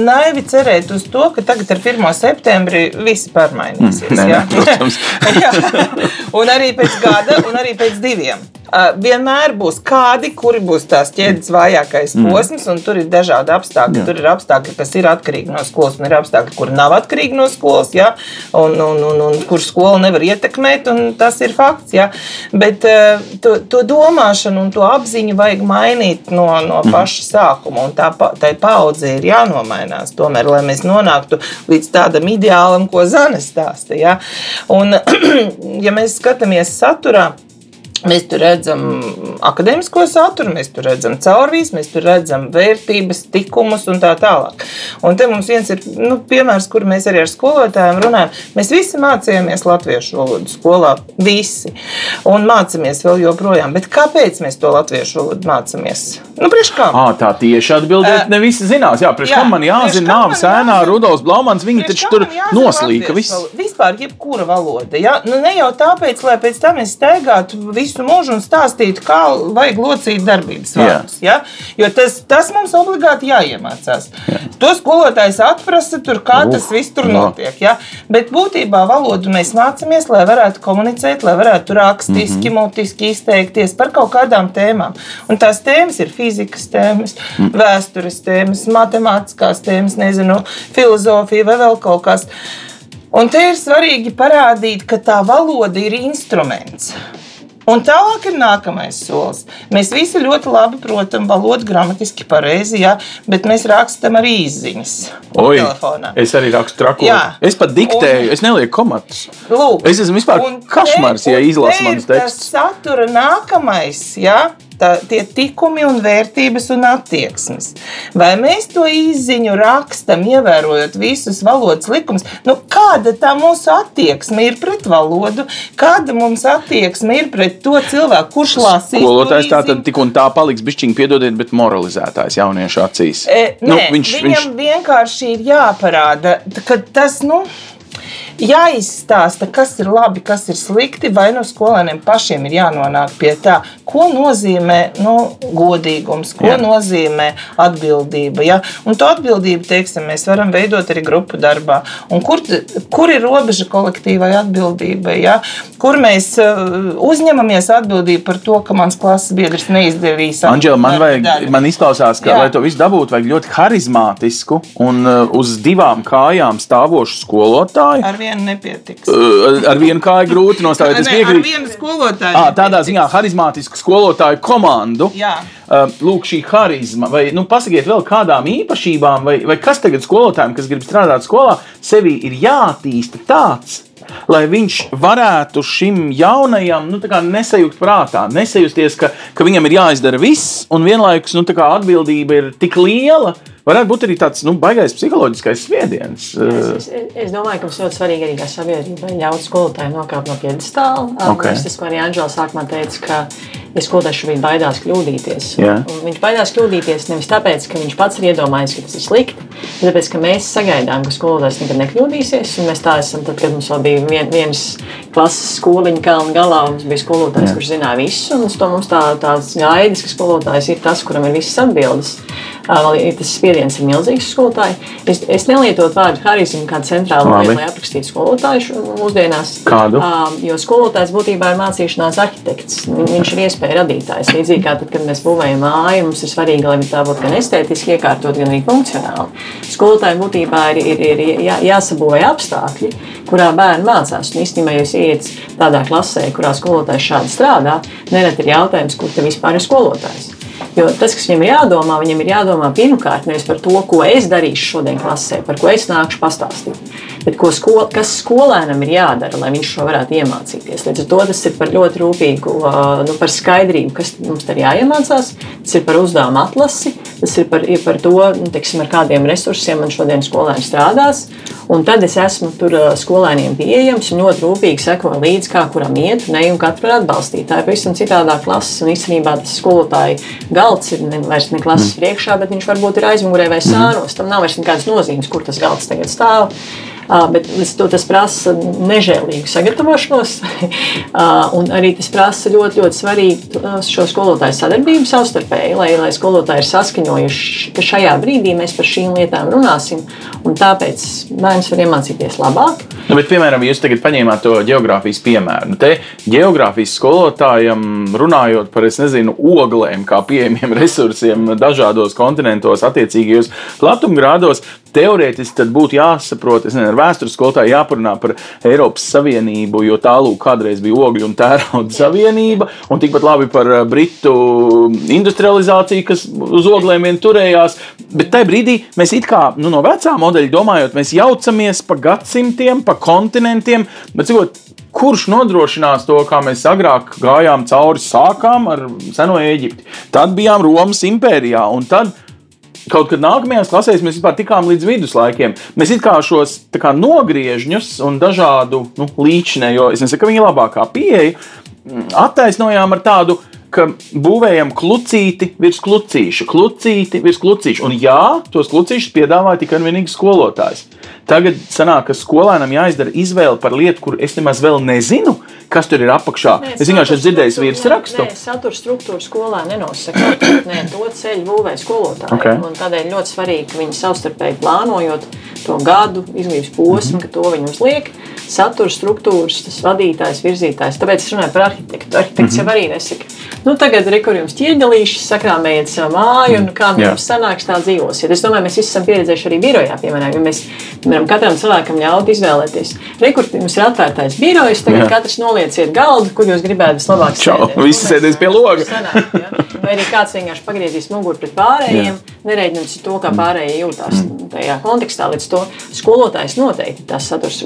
naivi cerēt uz to, ka tagad ar 1. septembri viss pārmainīsies. Mm, nē, jā. Nē, [LAUGHS] jā. Un arī pēc gada, un arī pēc diviem. Uh, vienmēr būs kādi, kuri būs tās ķēdes vājākais mm. posms, un tur ir dažādi apstākļi. Jā. Tur ir apstākļi, kas ir atkarīgi no skolas, un ir apstākļi, kuri nav atkarīgi no skolas, ja? un, un, un, un kur skola nevar ietekmēt, un tas ir fakts. Ja? Bet uh, to, to domāšanu un to apziņu vajag mainīt no, no mhm. paša sākuma, un tā, tai paudzei ir jānomainās tomēr, lai mēs nonāktu līdz tādam ideālam, ko Zana stāsta. Ja? Un, [CLEARS THROAT] ja mēs skatāmies saturā, Mēs tur redzam akadēmisko saturu, mēs tur redzam caurvīs, mēs tur redzam vērtības, likumus un tā tālāk. Un te mums viens ir nu, piemērs, kur mēs arī ar skolotājiem runājam. Mēs visi mācījāmies latviešu valodu skolā, visi. Un mācāmies vēl joprojām. Bet kāpēc mēs to latviešu valodu mācāmies? Nu, à, tā tieši atbildēt, uh, ne visi zinās. Jā, priekš jā, kam man jāzina nāves ēnā, Rudolfs Blaumans, viņi taču tur noslīka. Vispār jebkura valoda. Ja? Nu, ne jau tāpēc, lai pēc tam es staigātu visu visu mūžu un stāstītu, kā vajag locīt darbības vārdus. Ja? Jo tas, tas mums obligāti jāiemācās. Jā. To skolotājs atprasa, tur, kā uh, tas viss tur no. notiek. Ja? Bet būtībā valodu mēs mācāmies, lai varētu komunicēt, lai varētu rakstiski, mm -hmm. mutiski izteikties par kaut kādām tēmām. Un tās tēmas ir fizikas tēmas, mm. vēstures tēmas, matemātiskās tēmas, nezinu, filozofija vai vēl kaut kas. Un te ir svarīgi parādīt, ka tā valoda ir instruments. Un tālāk ir nākamais solis. Mēs visi ļoti labi protam valodu gramatiski pareizi, jā, bet mēs rakstam arī izziņas. Oi, telefonā. Es arī rakstu trakot. Es pat diktēju, un, es nelieku komatus. Lūk, es esmu vispār kašmars, ja izlasu manas tekstus. Satura nākamais, jā tā, tie tikumi un vērtības un attieksmes. Vai mēs to izziņu rakstam, ievērojot visus valodas likumus? Nu, kāda tā mūsu attieksme ir pret valodu? Kāda mums attieksme ir pret to cilvēku, kurš lasīs? Skolotājs tā tad tik un tā paliks bišķiņ piedodiet, bet moralizētājs jauniešu acīs. E, nu, nē, viņš, viņam viņš... vienkārši ir jāparāda, ka tas, nu jāizstāsta, kas ir labi, kas ir slikti, vai no skolēniem pašiem ir jānonāk pie tā, ko nozīmē nu, godīgums, ko Jā. nozīmē atbildība. Ja? Un to atbildību teiksim, mēs varam veidot arī grupu darbā. Un kur, kur ir robeža kolektīvai atbildībai? Ja? Kur mēs uh, uzņemamies atbildību par to, ka mans klases biedrs neizdarīs? Anģela, man, vajag, man izklausās, ka, Jā. lai to visu dabūtu, vajag ļoti harizmātisku un uh, uz divām kājām stāvošu skolotāju. Ar vienu nepietiks. Uh, ar vienu kāju grūti nostāvēt. Ne, ar vienu skolotāju. À, tādā ziņā harizmātisku skolotāju komandu. Jā. Uh, lūk, šī harizma, vai nu, pasakiet vēl kādām īpašībām, vai, vai kas tagad skolotājiem, kas grib strādāt skolā, sevi ir jātīsta tāds, lai viņš varētu šim jaunajam nu, nesajūt prātā, nesajusties, ka, ka viņam ir jāizdara viss, un vienlaikus nu, atbildība ir tik liela, varētu būt arī tāds nu, baisais psiholoģiskais spiediens. Es, es, es domāju, ka mums ļoti svarīgi arī kā sabiedrībai ļaut skolotājiem nokāpt no piedestāla. Okay. Tas, ko arī Anģela sākumā teica, ka ja skolotājs šobrīd baidās kļūdīties. Yeah. Viņš baidās kļūdīties nevis tāpēc, ka viņš pats ir iedomājies, ka tas ir slikti, bet tāpēc, ka mēs sagaidām, ka skolotājs nekad nekļūdīsies. Mēs tā esam, tad, kad mums vēl bija vien, viens klases skoliņa kalna galā, mums bija skolotājs, yeah. kurš zināja visu, un uz to mums tā, tās gaidas, ka skolotājs ir tas, kuram ir visas atbildes. Tas spiediens ir milzīgs skolotāji. Es, es nelietotu vārdu harizmu kā centrālu lietu, lai aprakstītu skolotāju mūsdienās. Kādu? Jo skolotājs būtībā ir mācīšanās arhitekts. Viņš ir iespēja radītājs. Līdzīgi kā tad, kad mēs būvējam māju, mums ir svarīgi, lai tā būtu gan estētiski iekārtot, gan arī funkcionāli. Skolotājiem būtībā ir, ir, ir jā, jāsabūvē apstākļi, kurā bērni mācās. Un īstenībā, ja jūs iet tādā klasē, kurā skolotājs šādi strādā, nereti ir jautājums, kur te vispār ir skolotājs. Jo tas, kas viņam ir jādomā, viņam ir jādomā pirmkārt nevis par to, ko es darīšu šodien klasē, par ko es nākšu pastāstīt, bet skol, kas skolēnam ir jādara, lai viņš šo varētu iemācīties. Līdz ar to tas ir par ļoti rūpīgu, nu, par skaidrību, kas mums ir jāiemācās, tas ir par uzdevumu atlasi, tas ir par, ir par to, nu, teiksim, ar kādiem resursiem man šodien skolēni strādās. Un tad es esmu tur skolēniem pieejams un ļoti rūpīgi sekoju līdzi, kā kuram iet, un katru var atbalstīt. Tā ir pavisam citādā klases, un īstenībā tas skolotāji galds ir ne, vairs ne klases mm. priekšā, bet viņš varbūt ir aizmugurē vai sānos. Tam nav vairs nekādas nozīmes, kur tas galds tagad stāv. Bet to, tas prasa nežēlīgu sagatavošanos, un arī tas prasa ļoti, ļoti svarīgu šo skolotāju sadarbību savstarpēji, lai, lai skolotāji ir saskaņojuši, ka šajā brīdī mēs par šīm lietām runāsim, un tāpēc bērns var iemācīties labāk. Nu, bet, piemēram, jūs tagad paņēmāt to geogrāfijas piemēru. Nu, te geogrāfijas skolotājam runājot par, es nezinu, oglēm, kā pieejamiem [LAUGHS] resursiem dažādos kontinentos, attiecīgajos platumgrādos, teorētiski tad būtu jāsaprot, es nezinu, ar vēstures skolotāju jāparunā par Eiropas Savienību, jo tālūk kādreiz bija ogļu un tērauda savienība, un tikpat labi par eh, Britu industrializāciju, kas uz oglēm vien turējās. Bet tajā brīdī mēs it kā nu, no vecā modeļa domājot, mēs jaucamies pa gadsimtiem, pa kontinentiem, bet cikot, Kurš nodrošinās to, kā mēs agrāk gājām cauri? Sākām ar seno Eģipti, tad bijām Romas impērijā, un tad kaut kad nākamajās klasēs mēs vispār tikām līdz viduslaikiem. Mēs it kā šos kā, nogriežņus un dažādu nu, līdzinējo, es nesaku, ka viņa labākā pieeja, attaisnojām ar tādu ka būvējam klucīti virs klucīša, klucīti virs klucīša. Un jā, tos klucīšus piedāvāja tikai un vienīgi skolotājs. Tagad sanāk, ka skolēnam jāizdara izvēle par lietu, kur es nemaz vēl nezinu, kas tur ir apakšā. Nē, es vienkārši esmu dzirdējis virsrakstu. Nē, satura struktūra skolā nenosaka. [COUGHS] Nē, to ceļu būvē skolotāji. Okay. Un tādēļ ļoti svarīgi, viņi savstarpēji plānojot to gadu, izglītības posmu, mm -hmm. ka to viņi uzliek. Satura struktūras, tas vadītājs, virzītājs. Tāpēc es runāju par arhitektu. Arhitekts mm -hmm. jau arī nesaka nu, tagad ir kur jums ķieģelīši, sakrāmējiet savu māju, un kā nu jums sanāks tā dzīvosiet. Es domāju, mēs visi esam pieredzējuši arī birojā, piemēram, ja mēs piemēram, katram cilvēkam ļaut izvēlēties. Rekur, jums ir atvērtais birojs, tagad Jā. katrs nolieciet galdu, kur jūs gribētu vislabāk sēdēt. Visi nu, sēdēs pie loga. Sanāk, ja? Vai arī kāds vienkārši pagriezīs muguru pret pārējiem, nereģinot to, kā pārējie jūtās mm. tajā kontekstā. Līdz to skolotājs noteikti tas saturs.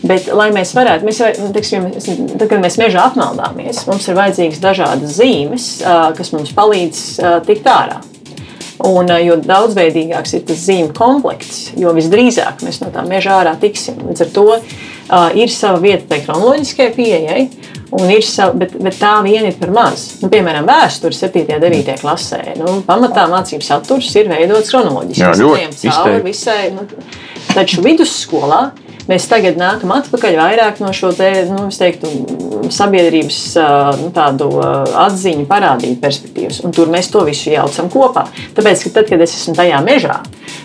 Bet, lai mēs varētu, mēs, teiksim, tad, kad mēs mežā apmaldāmies, mums ir vajadzīgas dažādas zīmes zīmes, kas mums palīdz tikt ārā. Un, jo daudzveidīgāks ir tas zīmju komplekts, jo visdrīzāk mēs no tā meža ārā tiksim. Līdz ar to uh, ir sava vieta tai kronoloģiskajai pieejai, sava, bet, bet tā vien ir par maz. Nu, piemēram, vēsture 7. un 9. klasē. Nu, pamatā mācību saturs ir veidots kronoloģiski. Jā, ļoti cauri visai. Nu, taču vidusskolā Mēs tagad nākam atpakaļ vairāk no šo te, nu, teiktu, sabiedrības nu, tādu atziņu parādību perspektīvas. Un tur mēs to visu jaucam kopā. Tāpēc, ka tad, kad es esmu tajā mežā,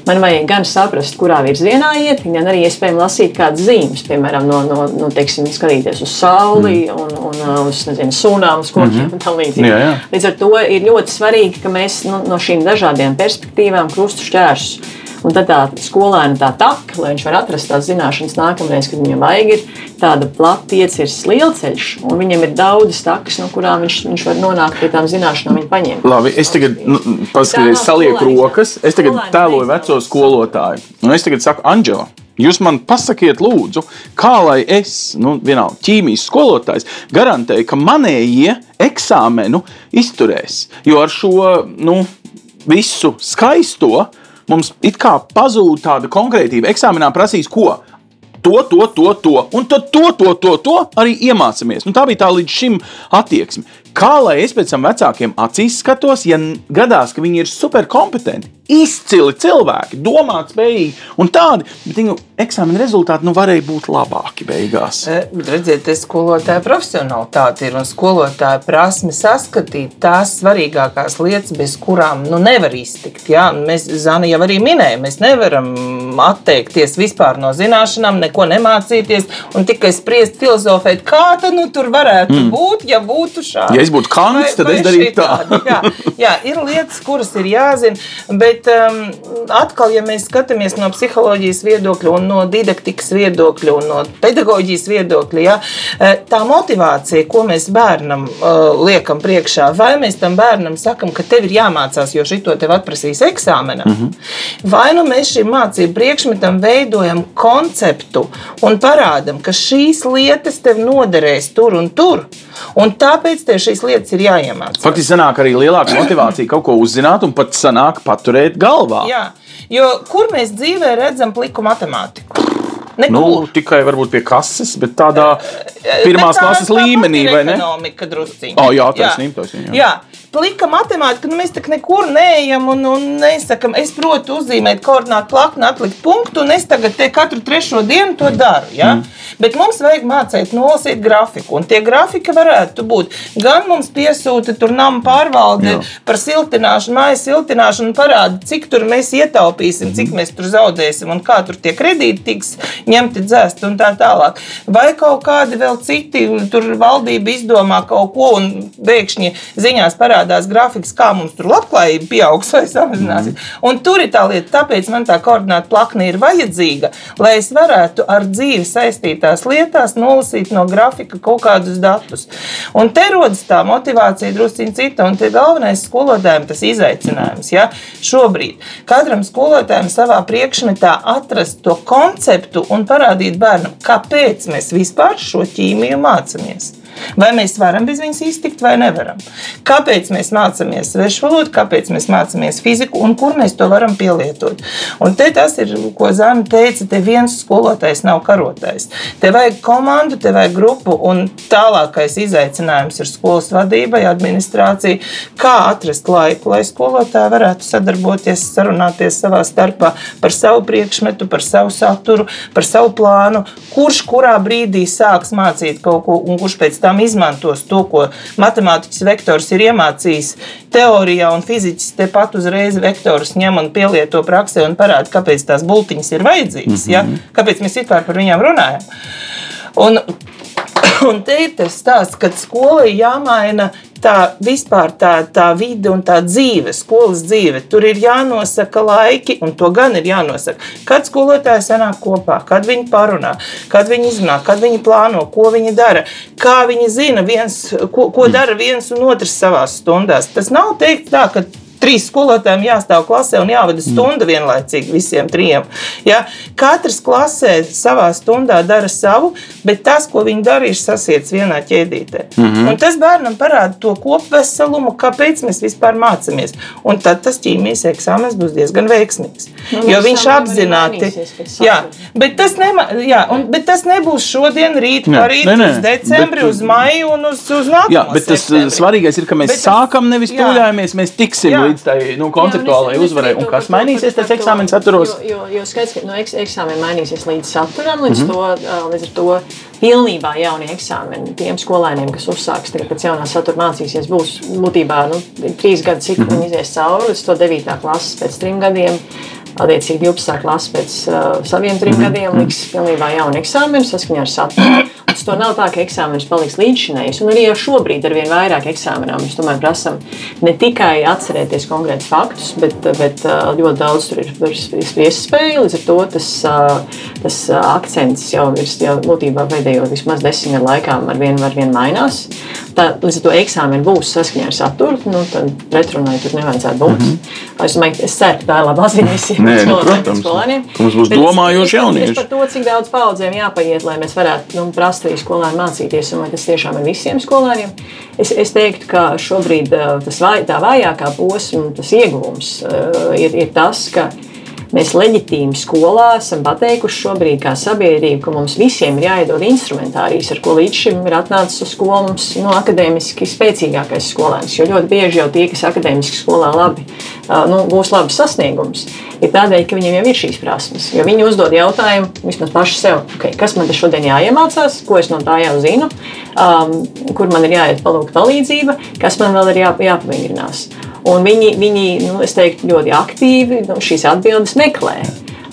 man vajag gan saprast, kurā virzienā iet, gan arī iespējams lasīt kādas zīmes, piemēram, no, no, no teiksim, skatīties uz sauli mm. un, un uz nezinu, sunām, uz kokiem mm -hmm. un tā līdzīgi. Jā, jā. Līdz ar to ir ļoti svarīgi, ka mēs nu, no šīm dažādām perspektīvām krustu šķēršus Un tad tā skolēna tā taka, lai viņš var atrast tās zināšanas nākamreiz, kad viņam vajag, ir tāda plata iecirsts lielceļš, un viņam ir daudz takas, no kurām viņš, viņš var nonākt pie tām zināšanām, viņa paņemt. Labi, es tagad nu, paskatīju, salieku rokas, es tagad tēloju veco skolotāju, un es tagad saku, Anģela. Jūs man pasakiet, lūdzu, kā lai es, nu, vienalga, ķīmijas skolotājs, garantēju, ka manējie eksāmenu izturēs. Jo ar šo nu, visu skaisto mums it kā pazūd tāda konkrētība. Eksāmenā prasīs, ko? To, to, to, to, un tad to, to, to, to arī iemācāmies. Nu, tā bija tā līdz šim attieksme. Kā lai es pēc tam vecākiem acīs skatos, ja gadās, ka viņi ir superkompetenti, izcili cilvēki, domāt spējīgi un tādi, bet viņu eksāmena rezultāti nu, varēja būt labāki beigās. E, redziet, tas skolotāja profesionālitāte ir un skolotāja prasme saskatīt tās svarīgākās lietas, bez kurām nu, nevar iztikt. Ja? Mēs, Zana, jau arī minēja, mēs nevaram atteikties vispār no zināšanām, neko nemācīties un tikai spriest, filozofēt, kā tad nu, tur varētu mm. būt, ja būtu šādi. Ja es būtu kants, tad vai, vai es darītu tā. Tādi, jā, jā, ir lietas, kuras ir jāzina, bet um, atkal, ja mēs skatāmies no psiholoģijas viedokļa un no didaktikas viedokļa un no pedagoģijas viedokļa, jā, eh, tā motivācija, ko mēs bērnam uh, liekam priekšā, vai mēs tam bērnam sakam, ka tev ir jāmācās, jo šito tev atprasīs eksāmenā, mm -hmm. vai nu mēs šim mācību priekšmetam veidojam konceptu un parādam, ka šīs lietas tev noderēs tur un tur, un tāpēc tev šīs lietas ir jāiemācās. Faktiski sanāk arī lielāka motivācija kaut ko uzzināt un pat sanāk paturēt galvā. Jā, jo kur mēs dzīvē redzam pliku matemātiku? Nekur. Nu, tikai varbūt pie kases, bet tādā pirmās bet tā, klases līmenī, vai ne? Ekonomika drusciņā. Oh, jā, taisnība, taisnība. Jā. jā, plika matemātika, nu mēs tā nekur neejam un, un nesakam, es protu uzzīmēt koordinātu plakni, atlikt punktu, un es tagad te katru trešo dienu to daru. Ja? Mm. Bet mums vajag mācīt nolasīt grafiku, un tie grafiki varētu būt gan mums piesūta tur nama pārvalde Jā. par siltināšanu, mājas siltināšanu, parāda, cik tur mēs ietaupīsim, mm. cik mēs tur zaudēsim un kā tur tie kredīti tiks ņemti dzēst un tā tālāk. Vai kaut kādi vēl citi, tur valdība izdomā kaut ko un pēkšņi ziņās parādās grafiks, kā mums tur labklājība pieaugs [LAUGHS] vai samazināsies. Mm. Un tur ir tā lieta, tāpēc man tā koordināta plakne ir vajadzīga, lai es varētu ar dzīvi saistītās lietās nolasīt no grafika kaut kādus datus. Un te rodas tā motivācija drusciņ cita, un te galvenais skolotājiem tas izaicinājums. Ja? Šobrīd katram skolotājam savā priekšmetā atrast to konceptu un parādīt bērnam, kāpēc mēs vispār šo ķīmiju mācāmies. Vai mēs varam bez viņas iztikt, vai nevaram? Kāpēc mēs mācāmies svešu valodu, kāpēc mēs mācāmies fiziku un kur mēs to varam pielietot? Un te tas ir, ko Zana teica, te viens skolotājs nav karotājs. Te vajag komandu, te vajag grupu, un tālākais izaicinājums ir skolas vadībai, administrācija, kā atrast laiku, lai skolotāji varētu sadarboties, sarunāties savā starpā par savu priekšmetu, par savu saturu, par savu plānu, kurš kurā brīdī sāks mācīt kaut ko un kurš pēc tam izmantos to, ko matemātikas vektors ir iemācījis teorijā, un fiziķis tepat uzreiz vektorus ņem un pielieto praksē un parāda, kāpēc tās bultiņas ir vajadzīgas, mm -hmm. ja? Mhm. kāpēc mēs vispār par viņām runājam. Un, [COUGHS] un te ir tas stāsts, ka skolai jāmaina tā vispār tā, tā vide un tā dzīve, skolas dzīve. Tur ir jānosaka laiki, un to gan ir jānosaka. Kad skolotāji sanāk kopā, kad viņi parunā, kad viņi izrunā, kad viņi plāno, ko viņi dara, kā viņi zina, viens, ko, ko dara viens un otrs savā stundās. Tas nav teikt tā, ka trīs skolotājiem jāstāv klasē un jāvada mm. stunda vienlaicīgi visiem trijiem. Ja? Katrs klasē savā stundā dara savu, bet tas, ko viņi dara, ir sasiets vienā ķēdītē. Mm -hmm. Un tas bērnam parāda to kopveselumu, kāpēc mēs vispār mācāmies. Un tad tas ķīmijas eksāmenis būs diezgan veiksmīgs. Nu, jo viņš apzināti, jā, bet tas, nema, jā, un, bet tas nebūs šodien, rīt, parīt, ne, ne, uz decembri, bet, uz maiju un uz, uz nākamo. Jā, bet tas septembri. svarīgais ir, ka mēs bet sākam, nevis tūļājamies, mēs tiksim jā. līdz līdz tai nu, konceptuālajai uzvarai. Un kas mainīsies pēc eksāmena saturos? Jo, jo, jo skaidrs, ka no eks, eksāmena mainīsies līdz saturam, līdz, mm -hmm. to, līdz ar to pilnībā jaunie eksāmeni tiem skolēniem, kas uzsāks tagad pēc jaunā satura mācīsies, būs būtībā nu, trīs gadu ciklu mm -hmm. izies cauri līdz to devītā klases pēc trim gadiem. Attiecīgi 12. klase pēc uh, saviem trim mm -hmm. gadiem liks pilnībā jaunu eksāmenu saskaņā ar saturu. Tas to nav tā, ka eksāmenis paliks līdzšinējs. Un arī jau šobrīd ar vien vairāk eksāmenām mēs tomēr prasām ne tikai atcerēties konkrētus faktus, bet, bet ļoti daudz tur ir spriest spēju. Līdz ar to tas, tas akcents jau ir jau būtībā pēdējo vismaz desmit gadu laikā ar vien, ar vien mainās. Tā, līdz ar to eksāmeni būs saskaņā ar saturu, nu, tad pretrunai tur nevajadzētu būt. Mm -hmm. Es, domāju, es ceru, ka tā ir laba ziņa visiem nu, skolēniem. Mums būs domājoši jaunieši. Par to, cik daudz paudzēm jāpaiet, lai mēs varētu nu, prast arī skolēni mācīties, un vai tas tiešām ir visiem skolēniem. Es, es teiktu, ka šobrīd tas tā vājākā posma, tas ieguvums ir, ir tas, ka Mēs leģitīmi skolā esam pateikuši šobrīd, kā sabiedrība, ka mums visiem ir jāiedod instrumentārijas, ar ko līdz šim ir atnācis uz skolu mums no nu, akadēmiski spēcīgākais skolēns. Jo ļoti bieži jau tie, kas akadēmiski skolā labi nu, būs labs sasniegums, ir tādēļ, ka viņiem jau ir šīs prasmes. Jo viņi uzdod jautājumu vismaz paši sev, okay, kas man te šodien jāiemācās, ko es no tā jau zinu, um, kur man ir jāiet palūgt palīdzība, kas man vēl ir jā, jāpavingrinās. Un viņi, viņi nu, teiktu, ļoti aktīvi nu, šīs atbildes meklē.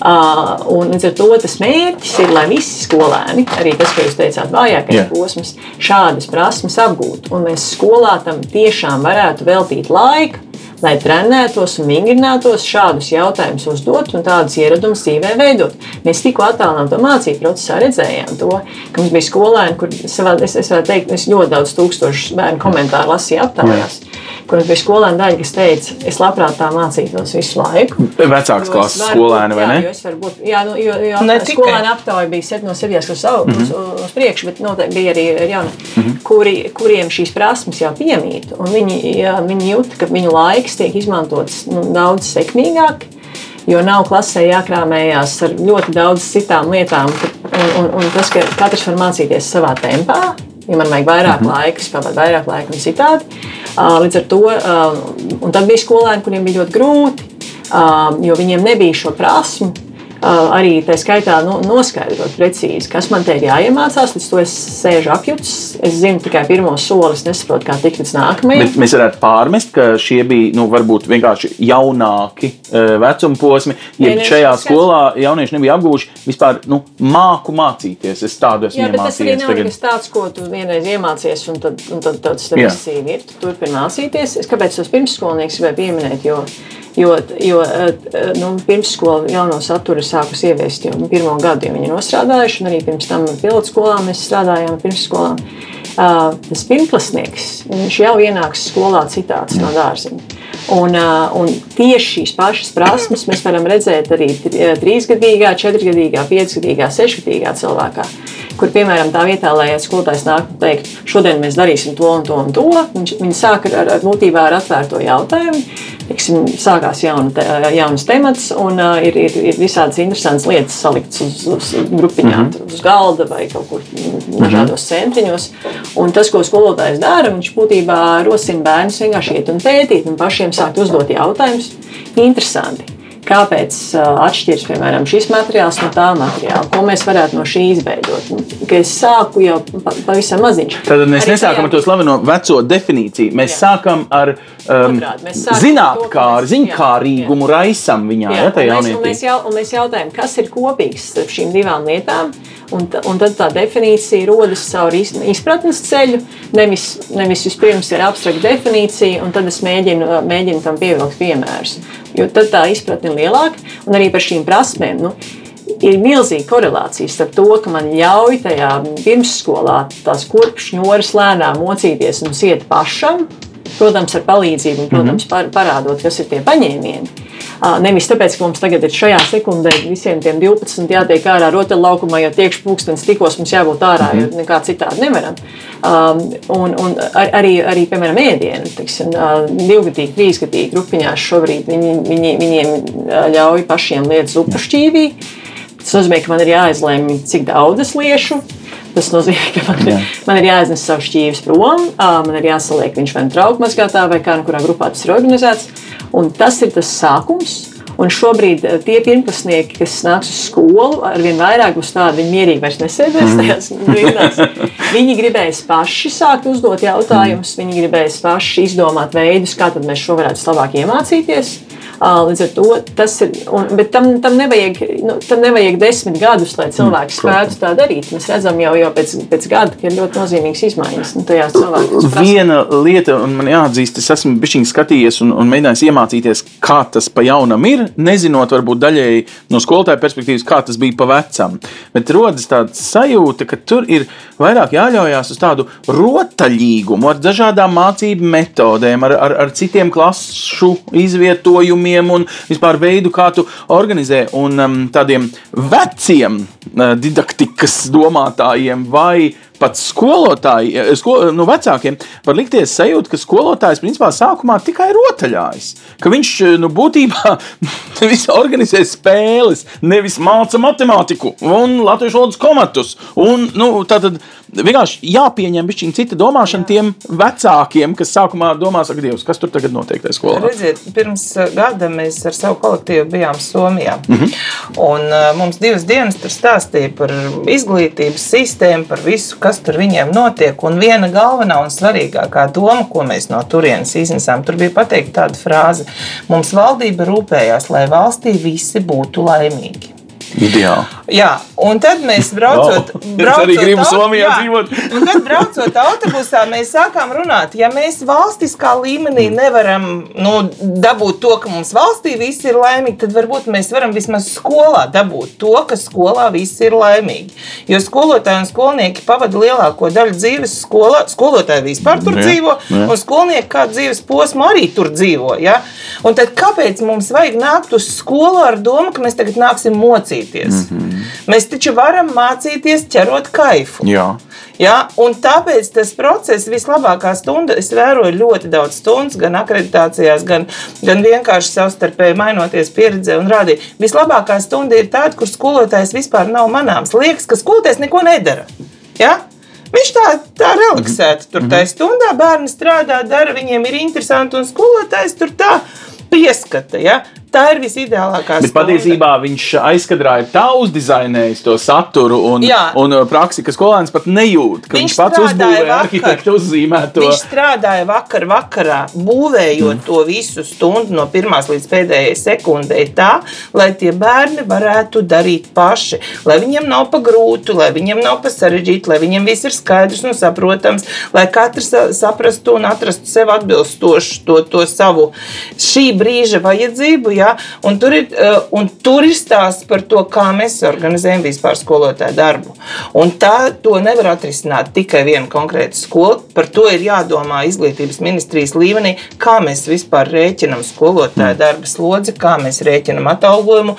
Uh, un līdz ar to tas mērķis ir, lai visi skolēni, arī tas, ko jūs teicāt, vājākais yeah. posms, šādas prasmes apgūtu. Un mēs skolā tam tiešām varētu veltīt laiku, lai trenētos un vingrinātos šādus jautājumus uzdot un tādus ieradumus dzīvē veidot. Mēs tikko attālinām to mācību procesā redzējām to, ka mums bija skolēni, kur savā, es, es varu teikt, es ļoti daudz tūkstošu bērnu komentāru lasīju aptājās. Yeah kur bija skolēna daļa, kas teica, es labprāt tā mācītos visu laiku. Vecāks klases skolēni, vai ne? Jā, es varu būt, jā, nu, jo, jo ne skolēna aptauja bija 7 no 7 uz, savu, mm -hmm. uz, uz priekšu, bet noteikti bija arī jauni, mm -hmm. kuri, kuriem šīs prasmes jau piemīt, un viņi, jā, viņi jūt, ka viņu laiks tiek izmantots nu, daudz sekmīgāk, jo nav klasē jākrāmējās ar ļoti daudz citām lietām, un, un, un tas, ka katrs var mācīties savā tempā, Ja man vajag vairāk mm -hmm. laika, es pavadu vairāk laika un citādi. Uh, līdz ar to, uh, un tad bija skolēni, kuriem bija ļoti grūti, uh, jo viņiem nebija šo prasmu arī tā skaitā nu, noskaidrot precīzi, kas man te ir jāiemācās. Līdz to es sēžu apjūts. Es zinu tikai pirmo soli, es nesaprotu, kā tikt līdz nākamajam. Bet mēs varētu pārmest, ka šie bija nu, varbūt vienkārši jaunāki vecuma posmi. Ja šajā skolā jaunieši nebija apgūši vispār nu, māku mācīties. Es tādu esmu Jā, bet tas arī nav nekas tāds, ko tu vienreiz iemācies, un tad, un tad, tad tas tev viss ir. Tu turpini mācīties. Es kāpēc tos pirmsskolniekus gribēju pieminēt? Jo, Jo, jo eh, nu, pirmsskola jauno saturu sākus ieviest jau pirmo gadu, jo viņi ir nostrādājuši, un arī pirms tam pilotskolā mēs strādājām pirmsskolā. Uh, tas pirmklasnieks, viņš jau ienāks skolā citāts no dārziņa. Un, uh, un tieši šīs pašas prasmes mēs varam redzēt arī trīsgadīgā, četrgadīgā, piecgadīgā, sešgadīgā cilvēkā. Kur, piemēram, tā vietā, lai skolotājs nāk un teikt, šodien mēs darīsim to un to un to, viņš, viņi sāk ar, ar būtībā ar atvērto jautājumu tiksim, sākās jauna, te, jauns temats, un uh, ir, ir, ir visādas interesantas lietas saliktas uz, uz grupiņām, mm -hmm. uz galda vai kaut kur dažādos mm -hmm. centriņos. Un tas, ko skolotājs dara, viņš būtībā rosina bērnus vienkārši iet un pētīt un pašiem sākt uzdot jautājumus. Interesanti kāpēc atšķiras piemēram šis materiāls no tā materiāla, ko mēs varētu no šī izveidot. Nu, es sāku jau pavisam maziņš. Tad mēs Arī nesākam tajā... ar to slaveno veco definīciju. Mēs jā. sākam ar um, zinātnākāru, ziņkārīgumu raisam viņā. Jā, ja, un, mēs, un, mēs jau, un mēs jautājam, kas ir kopīgs starp šīm divām lietām. Un, un tad tā definīcija rodas caur izpratnes ceļu. Nevis, nevis vispirms ir abstrakta definīcija, un tad es mēģinu, mēģinu tam pievilkt piemērus. Jo tad tā izpratne ir lielāka un arī par šīm prasmēm. Nu, ir milzīga korelācija starp to, ka man ļauj tajā pirmsskolā tās kurpšņoras lēnām mocīties un iet pašam, protams, ar palīdzību, un, protams, par, parādot, kas ir tie paņēmieni. Nevis tāpēc, ka mums tagad ir šajā sekundē visiem tiem 12 jātiek ārā rotaļlaukumā, jo tiekš pūkstens tikos mums jābūt ārā, jo mhm. nekā citādi nevaram. Um, un, un ar, arī, arī, piemēram, ēdienu, teiksim, divgadīgi, trīsgadīgi grupiņās šobrīd viņi, viņi, viņiem ļauj pašiem liet zupu šķīvī. Tas nozīmē, ka man ir jāizlemj, cik daudz es liešu. Tas nozīmē, ka man, Jā. man ir jāiznes savs šķīvis prom, man ir jāsaliek viņš vai nu trauku mazgātā, vai kā nu kurā grupā tas ir organizēts. Un tas ir tas sākums. Un šobrīd tie pirmklasnieki, kas nāks uz skolu, ar vien vairāk būs tādi, viņi mierīgi vairs nesēdēs mm. tajās brīnās. Viņi gribēs paši sākt uzdot jautājumus, viņi gribēs paši izdomāt veidus, kā mēs šo varētu labāk iemācīties. Līdz ar to tas ir. Un, bet tam, tam, nevajag, nu, tam nevajag desmit gadus, lai cilvēks mm, spētu tā darīt. Mēs redzam jau, jau pēc, pēc gada, ka ir ļoti nozīmīgas izmaiņas nu. Viena lieta, un man jāatzīst, es esmu bišķiņš skatījies un, un mēģinājis iemācīties, kā tas pa jaunam ir, nezinot varbūt daļēji no skolotāja perspektīvas, kā tas bija pa vecam. Bet rodas tāda sajūta, ka tur ir vairāk jāļaujās uz tādu rotaļīgumu, ar dažādām mācību metodēm, ar, ar, ar citiem klašu izvietojumiem uzdevumiem un vispār veidu, kā tu organizē. Un um, tādiem veciem uh, didaktikas domātājiem vai pat skolotāji, eh, sko, nu, vecākiem var likties sajūta, ka skolotājs principā sākumā tikai rotaļājas. Ka viņš eh, nu, būtībā [LAUGHS] organizē spēles, nevis māca matemātiku un latviešu valodas komatus. Un, nu, tātad, vienkārši jāpieņem viņa cita domāšana Jā. tiem vecākiem, kas sākumā domā, ka Dievs, kas tur tagad notiek tajā skolā. Redziet, pirms eh, gada mēs ar savu kolektīvu bijām Somijā. Mm -hmm. Un mums divas dienas tur stāstīja par izglītības sistēmu, par visu, kas tur viņiem notiek. Un viena galvenā un svarīgākā doma, ko mēs no turienes iznesām, tur bija pateikt tāda frāze: Mums valdība rūpējās, lai valstī visi būtu laimīgi. Ideāli. Jā, un tad mēs [LAUGHS] braucot, [LAUGHS] wow. braucot, arī gribu Somijā jā, dzīvot. un tad braucot autobusā, mēs sākām runāt, ja mēs valstiskā līmenī nevaram nu, dabūt to, ka mums valstī viss ir laimīgi, tad varbūt mēs varam vismaz skolā dabūt to, ka skolā viss ir laimīgi. Jo skolotāji un skolnieki pavada lielāko daļu dzīves skolā, skolotāji vispār tur jā, dzīvo, jā. un skolnieki kā dzīves posmu arī tur dzīvo. Ja? Un tad kāpēc mums vajag nākt uz skolu ar domu, ka mēs tagad nāksim mocīt? Mācīties. Mm -hmm. Mēs taču varam mācīties ķerot kaifu. Jā. Ja? Un tāpēc tas process, vislabākā stunda, es vēroju ļoti daudz stundu, gan akreditācijās, gan, gan vienkārši savstarpēji mainoties pieredzē un rādīt. Vislabākā stunda ir tāda, kur skolotājs vispār nav manāms. Liekas, ka skolotājs neko nedara. Ja? Viņš tā, tā relaksēti tur tajā stundā bērni strādā, dara, viņiem ir interesanti un skolotājs tur tā pieskata. Ja? Tā ir visideālākā Bet patiesībā viņš aizkadrā ir tā uzdizainējis to saturu un, Jā. un uh, praksi, ka skolēns pat nejūt, ka viņš, Viņš pats uzbūvēja arhitektu uzzīmēto. Viņš strādāja vakar, vakarā, būvējot mm. to visu stundu no pirmās līdz pēdējai sekundei, tā, lai tie bērni varētu darīt paši. Lai viņiem nav pa grūtu, lai viņiem nav pa sarežģītu, lai viņiem viss ir skaidrs un saprotams, lai katrs sa- saprastu un atrastu sev atbilstošu to, to savu šī brīža vajadzību. Ja? Un, tur ir, eh, un tur ir stāsts par to, kā mēs organizējam vispār skolotāju darbu. Un tā to nevar atrisināt tikai viena konkrēta skola. Par to ir jādomā izglītības ministrijas līmenī, kā mēs vispār rēķinam skolotāju darba slodzi, kā mēs rēķinam atalgojumu,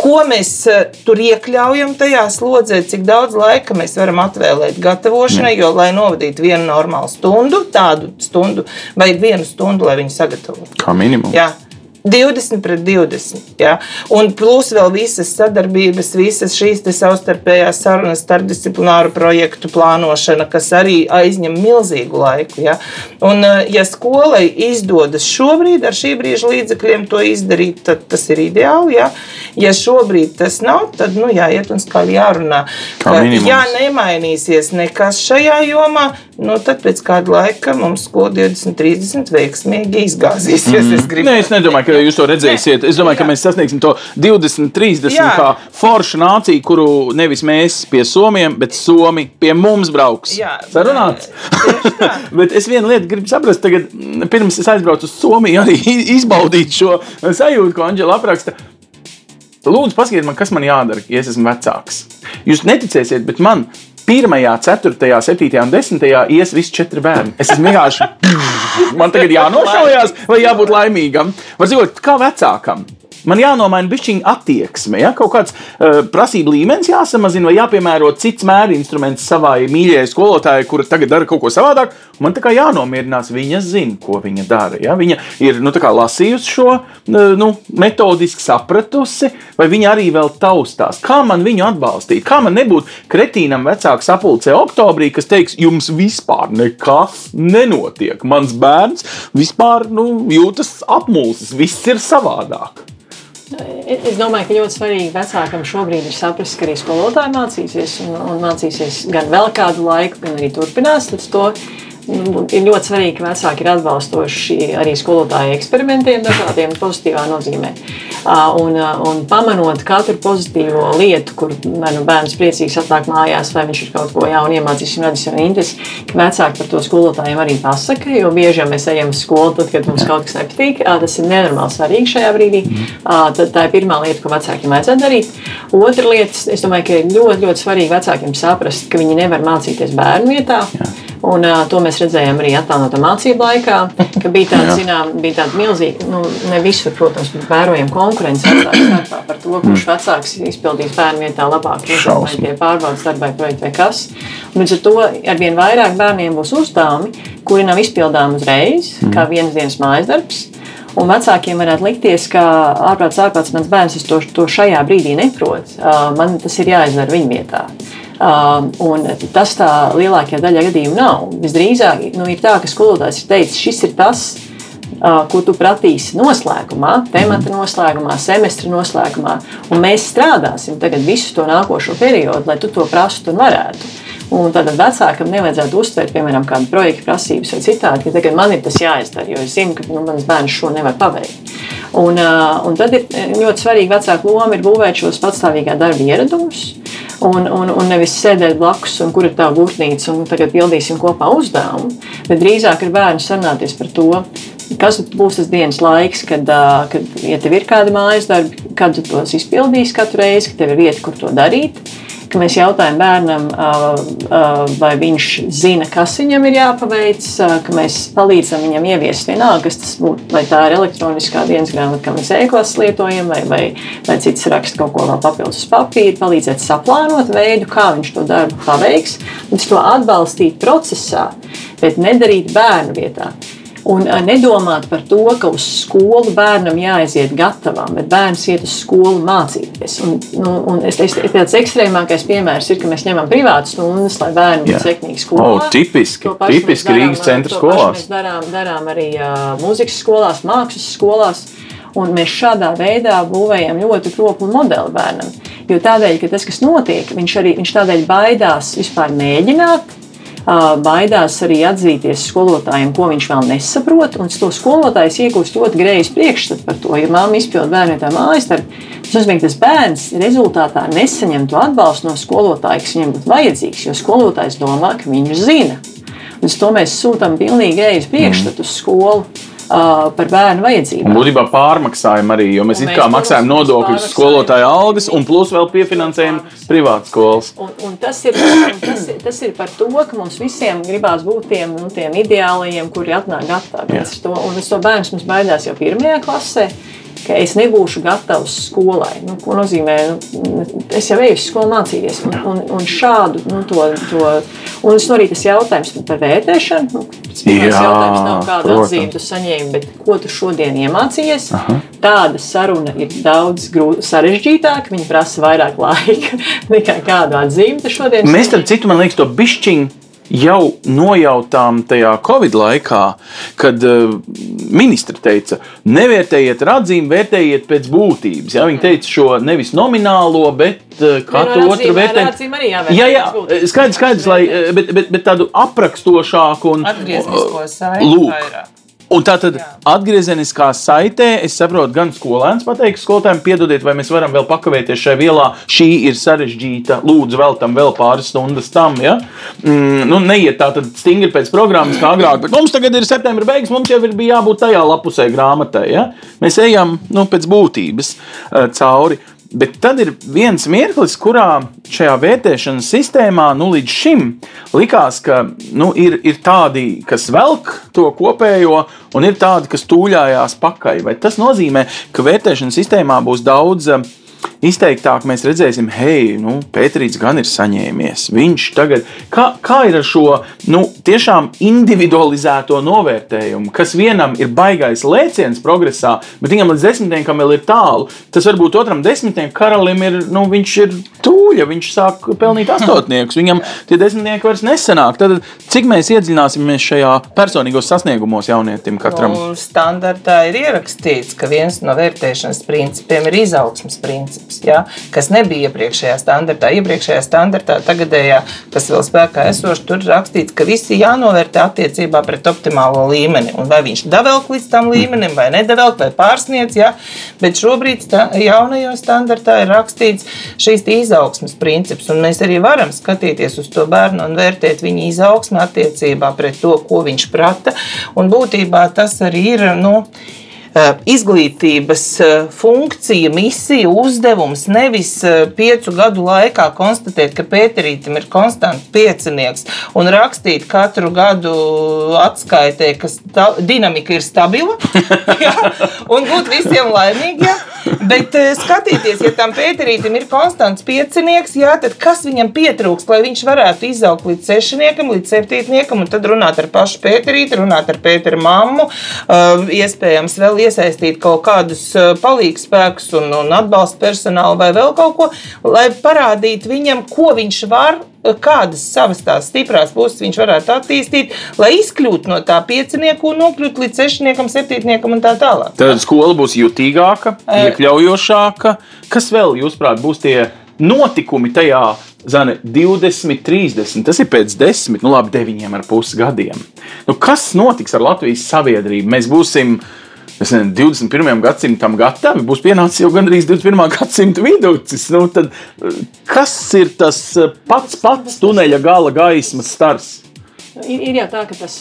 ko mēs eh, tur iekļaujam tajā slodzē, cik daudz laika mēs varam atvēlēt gatavošanai, jo, lai novadītu vienu normālu stundu, tādu stundu, vajag vienu stundu, lai viņu sagatavotu. Kā minimums. Jā. 20 pret 20. Ja? Un plus vēl visas sadarbības, visas šīs te savstarpējās sarunas, starpdisciplināru projektu plānošana, kas arī aizņem milzīgu laiku. Ja? Un, eh, ja skolai izdodas šobrīd ar šī brīža līdzekļiem to izdarīt, tad tas ir ideāli. Ja, ja šobrīd tas nav, tad nu, jāiet un skaļi jārunā. Ja nemainīsies nekas šajā jomā, nu, tad pēc kāda laika mums skola 20, 30 veiksmīgi izgāzīsies. Mm. Es gribu Nē, es nedomāju, ka jūs to redzēsiet. Es domāju, ka Jā. mēs sasniegsim to 20, 30 Jā. kā forša nācija, kuru nevis mēs pie somiem, bet somi pie mums brauks. Jā, Sarunāts. [LAUGHS] Bet es vienu lietu gribu saprast, tagad, mm, pirms es aizbraucu uz Somiju, arī izbaudīt šo sajūtu, ko Anģela apraksta. Lūdzu, pasakiet man, kas man jādara, ja es esmu vecāks. Jūs neticēsiet, bet man 1, 4, 7 un 10 ies visi četri bērni. Es vienkārši. Man tagad jānošaujās, vai jābūt laimīgam. Var zināt, kā vecākam. Man jānomaina bišķiņa attieksme, ja kaut kāds uh, prasību līmenis jāsamazina, vai jāpiemēro cits mēri instruments savai mīļajai skolotājai, kura tagad dara kaut ko savādāk. Man tā kā jānomierinās, viņa zina, ko viņa dara. Ja? Viņa ir nu, lasījusi šo uh, nu, metodiski sapratusi, vai viņa arī vēl taustās. Kā man viņu atbalstīt? Kā man nebūt kretīnam vecāku sapulcē oktobrī, kas teiks, jums vispār nekas nenotiek. Mans bērns vispār nu, jūtas apmulsis, viss ir savādāk. Es domāju, ka ļoti svarīgi vecākam šobrīd ir saprast, ka arī skolotāji mācīsies un, un mācīsies gan vēl kādu laiku, gan arī turpinās. Līdz to nu, ir ļoti svarīgi, ka vecāki ir atbalstoši arī skolotāju eksperimentiem, dažādiem pozitīvā nozīmē. Un, un pamanot katru pozitīvo lietu, kur nu bērns priecīgs atnāk mājās, vai viņš ir kaut ko jaunu iemācījies un radis jau interesi, ka vecāki par to skolotājiem arī pasaka. Jo bieži mēs ejam uz skolu, tad, kad mums kaut kas nepatīk, tas ir nenormāli svarīgi šajā brīdī. Ā, Tad tā ir pirmā lieta, ko vecākiem vajadzētu darīt. Otra lieta, es domāju, ka ir ļoti, ļoti svarīgi vecākiem saprast, ka viņi nevar mācīties bērnu vietā. Jā. Un, uh, to mēs redzējām arī attālinātā mācību laikā, ka bija tāda, zinām, bija tāda milzīga, nu, ne visur, protams, bet vērojama konkurence vecāku starpā par to, kurš vecāks izpildīs bērnu vietā labāk, vai tie pārbaudas darbai projekti vai kas. Līdz ar to arvien vairāk bērniem būs uzdevumi, kuri nav izpildāmi uzreiz, kā vienas dienas mājas darbs. Un vecākiem varētu likties, ka ārprāts, ārprāts mans bērns to, to šajā brīdī neprot. Man tas ir jāizdara viņa vietā. Uh, un tas tā lielākajā daļā gadījumu nav. Visdrīzāk nu, ir tā, ka skolotājs ir teicis, šis ir tas, uh, ko tu pratīsi noslēgumā, temata noslēgumā, semestra noslēgumā. Un mēs strādāsim tagad visu to nākošo periodu, lai tu to prastu un varētu. Un tad vecākam nevajadzētu uztvert, piemēram, kādu projektu prasības vai citādi, ka tagad man ir tas jāizdara, jo es zinu, ka nu, mans bērns šo nevar paveikt. Un, un tad ir ļoti svarīgi vecāku loma ir būvēt šos patstāvīgā darba ieradumus. Un, un, un nevis sēdēt blakus, un kur ir tā gurtnīca, un tagad pildīsim kopā uzdevumu. Bet drīzāk ar bērnu sarunāties par to, kas būs tas dienas laiks, kad, kad ja tev ir kādi mājas darbi, kad tu tos izpildīsi katru reizi, ka tev ir vieta, kur to darīt. Ka mēs jautājam bērnam, vai viņš zina, kas viņam ir jāpaveic, ka mēs palīdzam viņam ieviest vienalga, kas tas būtu. Vai tā ir elektroniskā dienas grāmata, kā mēs e-klases lietojam, vai, vai, vai cits raksta kaut ko vēl papildus uz papīra, palīdzēt saplānot veidu, kā viņš to darbu paveiks, un to atbalstīt procesā, bet nedarīt bērnu vietā. Un uh, nedomāt par to, ka uz skolu bērnam jāaiziet gatavam, bet bērns iet uz skolu mācīties. Un, nu, un es, es, tāds ekstrēmākais piemērs ir, ka mēs ņemam privātas stundas, lai bērni būtu sekmīgi skolā. Oh, tipiski, tipiski Rīgas centra to pašu skolās. Mēs darām, darām arī uh, mūzikas skolās, mākslas skolās. Un mēs šādā veidā būvējam ļoti kroplu modeli bērnam. Jo tādēļ, ka tas, kas notiek, viņš arī viņš tādēļ baidās vispār mēģināt. Baidās arī atzīties skolotājiem, ko viņš vēl nesaprot. Un to skolotājs iegūst ļoti greizi priekšstatu par to. Ja māma izpild bērnu tā mājas darbu, tas nozīmē, ka tas bērns rezultātā nesaņem to atbalstu no skolotāja, kas viņam būtu vajadzīgs. Jo skolotājs domā, ka viņš zina. Un to mēs sūtām pilnīgi greizi priekšstatu uz skolu ā, par bērnu vajadzībām. būtībā pārmaksājam arī, jo mēs Un it mēs kā maksājam nodokļus skolotāju algas, un plus vēl piefinansējam privātas skolas. Un, un tas, ir, un tas, ir, tas ir par to, ka mums visiem gribās būt tiem, nu, tiem ideālajiem, kuri atnāk To, un tas to bērns mums baidās jau pirmajā klasē. Ka es nebūšu gatavs skolai. Nu, ko nozīmē? Nu, es jau eju uz skolu mācīties. Un, un, un šādu nu, to, to. Un tas nu, arī tas jautājums par vērtēšanu. Nu, tas Jā, jautājums nav kāda atzīme tu saņēmi, bet ko tu šodien iemācījies. Aha. Tāda saruna ir daudz grū- sarežģītāka. Viņa prasa vairāk laika [LAUGHS] nekā kādu atzīmi tu šodien. Mēs tam citu, man liekas, to bišķiņu jau nojautām tajā Covid laikā, kad uh, ministra teica, nevērtējiet ar atzīmi, vērtējiet pēc būtības. Ja? Viņi teica šo nevis nominālo, bet uh, katru ar otru vērtējumu. Jā, jā, būtības. skaidrs, skaidrs, lai, uh, bet, bet, bet tādu aprakstošāku un Atgrieznisko saiti. Un tā tad atgriezeniskā saitē, es saprotu, gan skolēns pateiks skolotājiem, piedodiet, vai mēs varam vēl pakavēties šajā vielā. Šī ir sarežģīta, lūdzu, vēl tam vēl pāris stundas tam. Ja? Mm, nu, neiet tā tad stingri pēc programmas, kā agrāk, bet mums tagad ir septembra beigas, mums jau ir jābūt tajā lapusē grāmatai. Ja? Mēs ejam nu, pēc būtības uh, cauri. Bet tad ir viens mirklis, kurā šajā vērtēšanas sistēmā nu, līdz šim likās, ka nu, ir, ir tādi, kas velk to kopējo, un ir tādi, kas tūļājās pakaļ. Vai tas nozīmē, ka vērtēšanas sistēmā būs daudz eh, izteiktāk, mēs redzēsim, hei, nu, Pēterīts gan ir saņēmies. Viņš tagad, kā, kā ir ar šo nu, tiešām individualizēto novērtējumu, kas vienam ir baigais lēciens progresā, bet viņam līdz desmitniekam vēl ir tālu. Tas varbūt otram desmitniekam karalim ir, nu, viņš ir tūļa, viņš sāk pelnīt astotniekus. Viņam tie desmitnieki vairs nesanāk. Tad cik mēs iedziļināsimies šajā personīgos sasniegumos jaunietim katram? Nu, standartā ir ierakstīts, ka viens no vērtēšanas principiem ir izaugsmas princips, ja, kas nebija iepriekšējā standartā. Iepriekšējā standartā, tagadējā, kas vēl spēkā esošs, tur rakstīts, ka visi jānovērtē attiecībā pret optimālo līmeni. Un vai viņš develk līdz tam līmenim, vai nedevelk, vai pārsniedz. Ja? Bet šobrīd sta jaunajā standartā ir rakstīts šīs izaugsmas princips. Un mēs arī varam skatīties uz to bērnu un vērtēt viņa izaugsmu attiecībā pret to, ko viņš prata. Un būtībā tas arī ir. Nu, Izglītības eh, funkcija, misija, uzdevums nevis eh, piecu gadu laikā konstatēt, ka Pēterītam ir konstants piecinieks un rakstīt katru gadu atskaitē, ka sta, dinamika ir stabila [LAUGHS] jā, un būt visiem laimīgiem. Bet eh, skatīties, ja tam Pēterītam ir konstants piecinieks, jā, tad kas viņam pietrūks, lai viņš varētu izaugt līdz sešniekam, līdz septītniekam, un tad runāt ar pašu Pēterītu, runāt ar Pēteru mammu, iespējams vēl iesaistīt kaut kādus uh, palīgspēkus un, un atbalsta personālu vai vēl kaut ko, lai parādītu viņam, ko viņš var kādas savas tās stiprās puses viņš varētu attīstīt, lai izkļūtu no tā piecinieku un nokļūtu līdz sešniekam, septītniekam un tā tālāk. Tad skola būs jutīgāka, iekļaujošāka. Kas vēl, jūsuprāt, būs tie notikumi tajā? Zane, 20, 30, tas ir pēc 10, nu labi, 9,5 gadiem. Nu, kas notiks ar Latvijas sabiedrību? Mēs būsim es nezinu, 21. gadsimtam gatavi, būs pienācis jau gandrīz 21. gadsimta vidus. Nu, tad, eh, kas ir tas eh, pats pats tuneļa gala gaismas stars? Ir, ir jau tā, ka tas,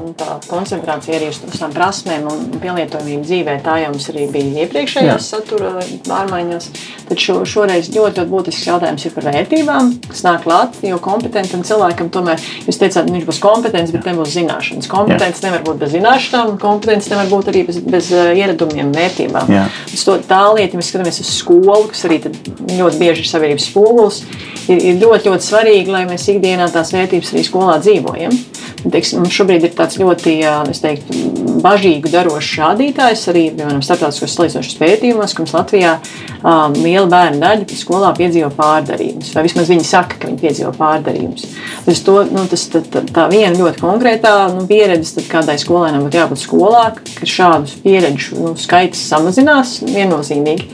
nu, tā koncentrācija arī uz tām prasmēm un pielietojamību dzīvē, tā jau mums arī bija iepriekšējās satura pārmaiņās. Tad šo, šoreiz ļoti, ļoti būtisks jautājums ir par vērtībām, kas nāk klāt, jo kompetentam cilvēkam tomēr, jūs teicāt, viņš būs kompetents, bet nebūs zināšanas. Kompetence nevar būt bez zināšanām, un kompetence nevar būt arī bez, bez ieradumiem, vērtībām. Jā. Uz to tā lieta, mēs skatāmies uz skolu, kas arī ļoti bieži ir sabiedrības spogulis, ir, ir ļoti, ļoti svarīgi, lai mēs ikdienā tās vērtības arī skolā dzīvojam. Teiksim, šobrīd ir tāds ļoti, teiktu, bažīgu darošus rādītājus arī piemēram, starptautiskos salīdzinošos pētījumos, ka mums Latvijā um, liela bērnu daļa skolā piedzīvo pārdarījumus, vai vismaz viņi saka, ka viņi piedzīvo pārdarījumus. Tas, to, nu, tas tā, tā, tā viena ļoti konkrētā nu, pieredze, tad kādai skolēnam būtu jābūt skolā, ka šādu pieredžu nu, skaits samazinās viennozīmīgi.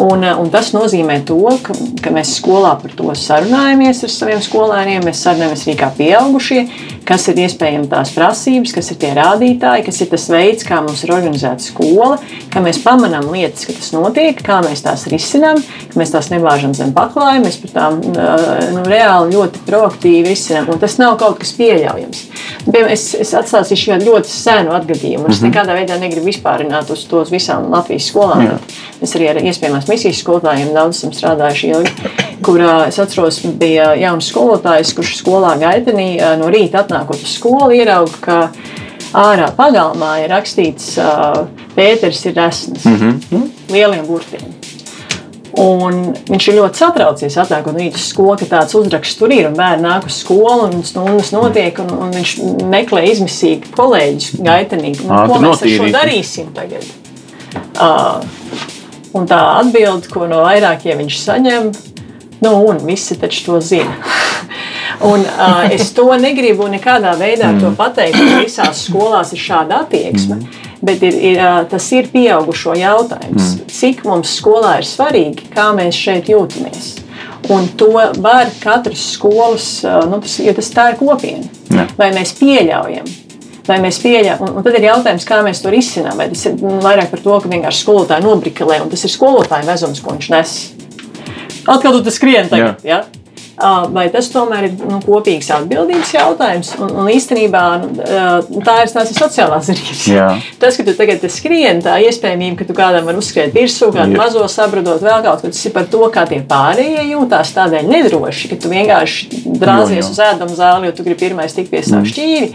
Un, un tas nozīmē to, ka, ka mēs skolā par to sarunājamies ar saviem skolēniem, mēs sarunājamies arī kā pieaugušie, kas ir iespējami tās prasības, kas ir tie rādītāji, kas ir tas veids, kā mums ir organizēta skola, ka mēs pamanām lietas, ka tas notiek, kā mēs tās risinām, ka mēs tās nebāžam zem paklājuma, mēs par tām nu, reāli ļoti proaktīvi risinām. Un tas nav kaut kas pieļaujams. Piemēram, es, es atstāstīšu ļoti senu atgadījumu. Es mm -hmm. nekādā veidā negribu vispārināt uz to visām Latvijas skolām. Jā. Es arī ar iespējamās misijas skolotājiem daudz esam strādājuši ilgi. Kur es atceros, bija jauns skolotājs, kurš skolā gaitenī no rīta atnākot uz skolu, ierauga, ka ārā pagalmā ir rakstīts, ka Pēters ir resns mm -hmm. lieliem burtiem. Un viņš ir ļoti satraucies, atnākot no rīta uz skolu, ka tāds uzraksts tur ir. Bērni nāk uz skolu, un stundas notiek, un, un viņš meklē izmisīgi kolēģis gaitenīgi. Nu, ko mēs ar šo darīsim tagad? Uh, un tā atbilde, ko no vairākiem viņš saņem, nu, un visi taču to zina. Un, uh, es to negribu nekādā veidā mm. pateikt, ka visās skolās ir šāda attieksme. Mm. Bet ir, ir, tas ir pieaugušo jautājums. Mm. Cik mums skolā ir svarīgi, kā mēs šeit jūtamies. Un to var katrs skolas, nu, tas, jo tas tā ir kopiena. Ja. Vai mēs pieļaujam, vai mēs pieļaujam. Un, un tad ir jautājums, kā mēs to risinām. Vai tas ir nu, vairāk par to, ka vienkārši skolotāji nobrikelē, un tas ir skolotāja vezums, ko viņš nes. Atkal tu skrien tagad. Ja. Ja? Vai tas tomēr ir nu, kopīgs atbildības jautājums. Un, un īstenībā nu, tā ir tās sociālās zinības. Tas, ka tu tagad skrieni, tā iespējamība, ka tu kādam var uzskriet virsū, kādu Jā. mazo sabradot, vēl kaut kas, tas ir par to, kā tie pārējie jūtās tādēļ nedroši, ka tu vienkārši drāzies uz ēdamu zāli, jo tu gribi pirmais tikt pie savu mm. šķīvi.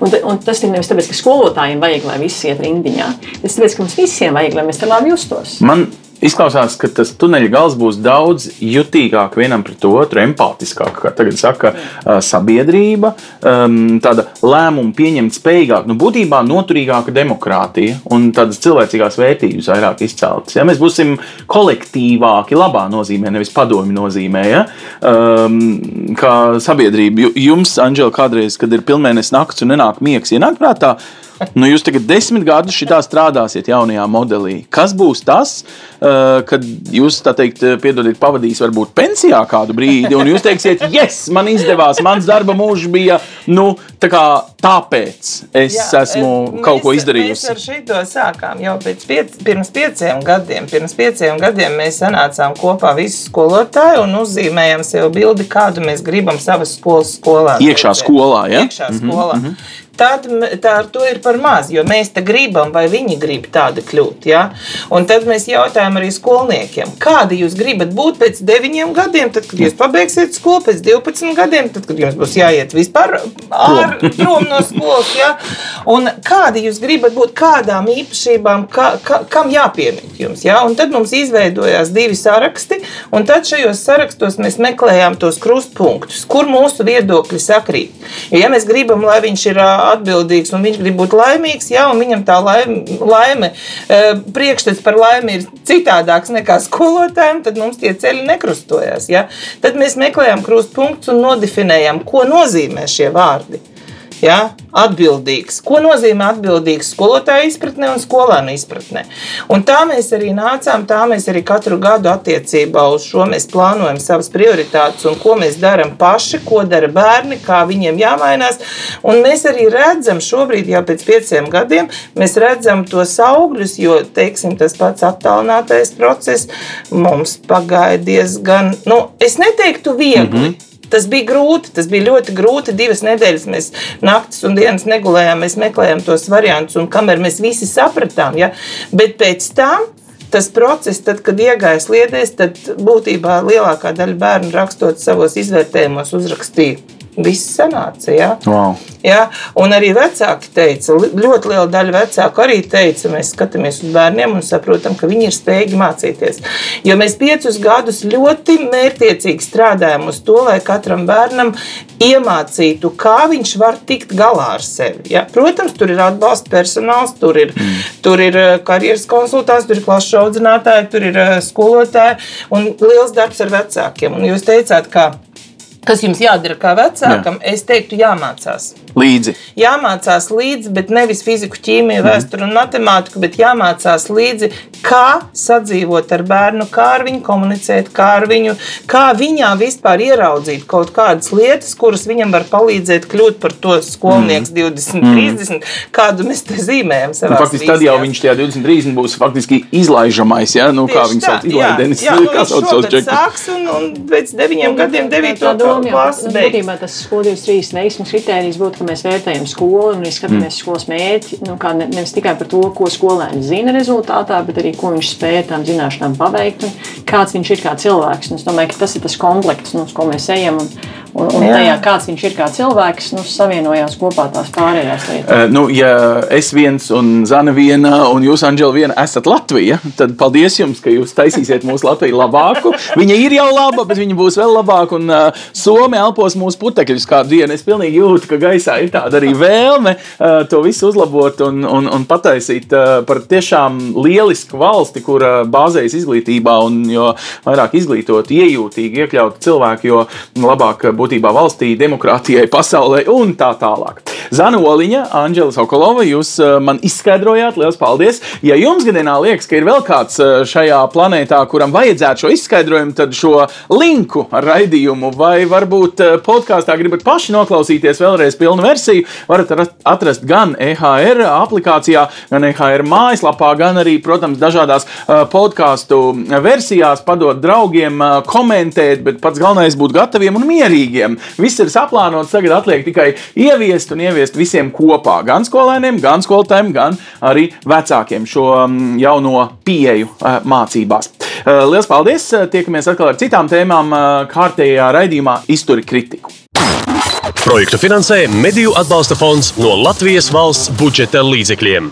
Un, un tas ir nevis tāpēc, ka skolotājiem vajag, lai visi iet rindiņā, bet tāpēc, ka mums visiem vajag, lai mēs tā labi justos. Man Izklausās, ka tas tuneļa gals būs daudz jutīgāk vienam pret otru, empātiskāk, kā tagad saka sabiedrība, tāda lēmuma pieņemt spējīgāka, nu, būtībā noturīgāka demokrātija un tādas cilvēcīgās vērtības vairāk izceltas. Ja? Mēs būsim kolektīvāki, labā nozīmē, nevis padomju nozīmē, ja? um, kā sabiedrība. Jums, Anģela, kādreiz, kad ir pilnvērnes nakts un nenāk miegs, ienāk prātā, Nu, jūs tagad desmit gadus šitā strādāsiet jaunajā modelī. Kas būs tas, uh, kad jūs, tā teikt, piedodiet, pavadīs varbūt pensijā kādu brīdi, un jūs teiksiet, yes, man izdevās, mans darba mūžs bija, nu, tā kā tāpēc es Jā, esmu es, kaut ko izdarījusi. Mēs ar šito sākām jau piec, pirms pieciem gadiem. Pirms pieciem gadiem mēs sanācām kopā visi skolotāji un uzzīmējām sev bildi, kādu mēs gribam savas skolas skolā. Iekšā skolā, ja? Iekšā skolā. Mm -hmm tad tā ar to ir par maz, jo mēs te gribam, vai viņi grib tādi kļūt. Ja? Un tad mēs jautājam arī skolniekiem, kādi jūs gribat būt pēc 9 gadiem, tad, kad jūs pabeigsiet skolu, pēc 12 gadiem, tad, kad jums būs jāiet vispār ār, [LAUGHS] prom no skolas. Ja? Un kādi jūs gribat būt, kādām īpašībām, ka, ka, kam jāpiemīt jums. Ja? Un tad mums izveidojās divi saraksti, un tad šajos sarakstos mēs meklējām tos krustpunktus, kur mūsu viedokļi sakrīt. Jo, ja mēs gribam, lai viņš ir atbildīgs un viņš grib būt laimīgs, un viņam tā laime, laime priekšstats par laimi ir citādāks nekā skolotājiem, tad mums tie ceļi nekrustojas. Ja? Tad mēs meklējam krustpunktus un nodefinējam, ko nozīmē šie vārdi ja, atbildīgs. Ko nozīmē atbildīgs skolotāja izpratnē un skolēnu izpratnē? Un tā mēs arī nācām, tā mēs arī katru gadu attiecībā uz šo mēs plānojam savas prioritātes un ko mēs darām paši, ko dara bērni, kā viņiem jāmainās. Un mēs arī redzam šobrīd, jau pēc pieciem gadiem, mēs redzam tos augļus, jo teiksim, tas pats attālinātais process mums pagāja diezgan, nu, es neteiktu viegli. Mm -hmm. Tas bija grūti, tas bija ļoti grūti. Divas nedēļas mēs naktis un dienas negulējām, mēs meklējām tos variantus, un kamēr mēs visi sapratām, ja? bet pēc tam tas process, tad, kad iegāja sliedēs, tad būtībā lielākā daļa bērnu rakstot savos izvērtējumos uzrakstīja Viss sanāca. Ja? Wow. Ja? Un arī vecāki teica, ļoti liela daļa vecāku arī teica, mēs skatāmies uz bērniem un saprotam, ka viņi ir spējīgi mācīties. Jo mēs piecus gadus ļoti mērķiecīgi strādājam uz to, lai katram bērnam iemācītu, kā viņš var tikt galā ar sevi. Ja? Protams, tur ir atbalsta personāls, tur ir, mm. tur ir eh, karjeras konsultants, tur ir klases audzinātāji, tur ir eh, skolotāji un liels darbs ar vecākiem. Un jūs teicāt, ka, kas jums jādara kā vecākam, Jā. es teiktu, jāmācās. Līdzi. Jāmācās līdzi, bet nevis fiziku, ķīmiju, vēsturi un matemātiku, bet jāmācās līdzi, kā sadzīvot ar bērnu, kā ar viņu komunicēt, kā ar viņu, kā viņā vispār ieraudzīt kaut kādas lietas, kuras viņam var palīdzēt kļūt par to skolnieks 20, 30, kādu mēs te zīmējam. Nu, faktiski tad jau viņš tajā 20, 30 būs faktiski izlaižamais, ja? nu, kā viņš sauc, izlaidenis. Jā, jā, [LAUGHS] kā nu, sauc viņš savus čekus? sāks un, un pēc deviņiem gadiem devīto doma jau nu, beigs. būtībā tas skolas trīs veiksmes kritērijs būtu, ka mēs vērtējam skolu un skatāmies mm. skolas mērķi. Nu, kā ne, nevis tikai par to, ko skolēns zina rezultātā, bet arī ko viņš spēja tām zināšanām paveikt un kāds viņš ir kā cilvēks. Un es domāju, ka tas ir tas komplekts, nu, uz ko mēs ejam. Un, un, un Jā. tajā, kāds viņš ir kā cilvēks, nu, savienojās kopā tās pārējās lietas. Uh, nu, ja es viens un Zana viena un jūs, Anģela, viena esat Latvija, tad paldies jums, ka jūs taisīsiet mūsu Latviju labāku. Viņa ir jau laba, bet viņa būs vēl labāka. Un uh, Somija elpos mūsu putekļus kādu dienu. Es pilnīgi jūtu, ka gaisā ir tāda arī vēlme uh, to visu uzlabot un, un, un pataisīt uh, par tiešām lielisku valsti, kur uh, bāzējas izglītībā un jo vairāk izglītot, iejūtīgi iekļaut cilvēku, jo labāk būtībā valstī, demokrātijai, pasaulē un tā tālāk. Zana Oliņa, Anģela Sokolova, jūs uh, man izskaidrojāt, liels paldies. Ja jums gadījumā liekas, ka ir vēl kāds uh, šajā planētā, kuram vajadzētu šo izskaidrojumu, tad šo linku ar raidījumu, vai varbūt uh, podkāstā gribat paši noklausīties vēlreiz pilnu versiju, varat rast- atrast gan EHR aplikācijā, gan EHR mājaslapā, gan arī, protams, dažādās podkāstu versijās, padot draugiem, komentēt, bet pats galvenais būt gataviem un mierīgiem. Viss ir saplānots, tagad atliek tikai ieviest un ieviest visiem kopā, gan skolēniem, gan skolotājiem, gan arī vecākiem šo mm, jauno pieeju uh, mācībās. Uh, Lielas paldies! Uh, Tiekamies atkal ar citām tēmām kārtējā raidījumā Izturi kritiku. Projektu finansē Mediju atbalsta fonds no Latvijas valsts budžeta līdzekļiem.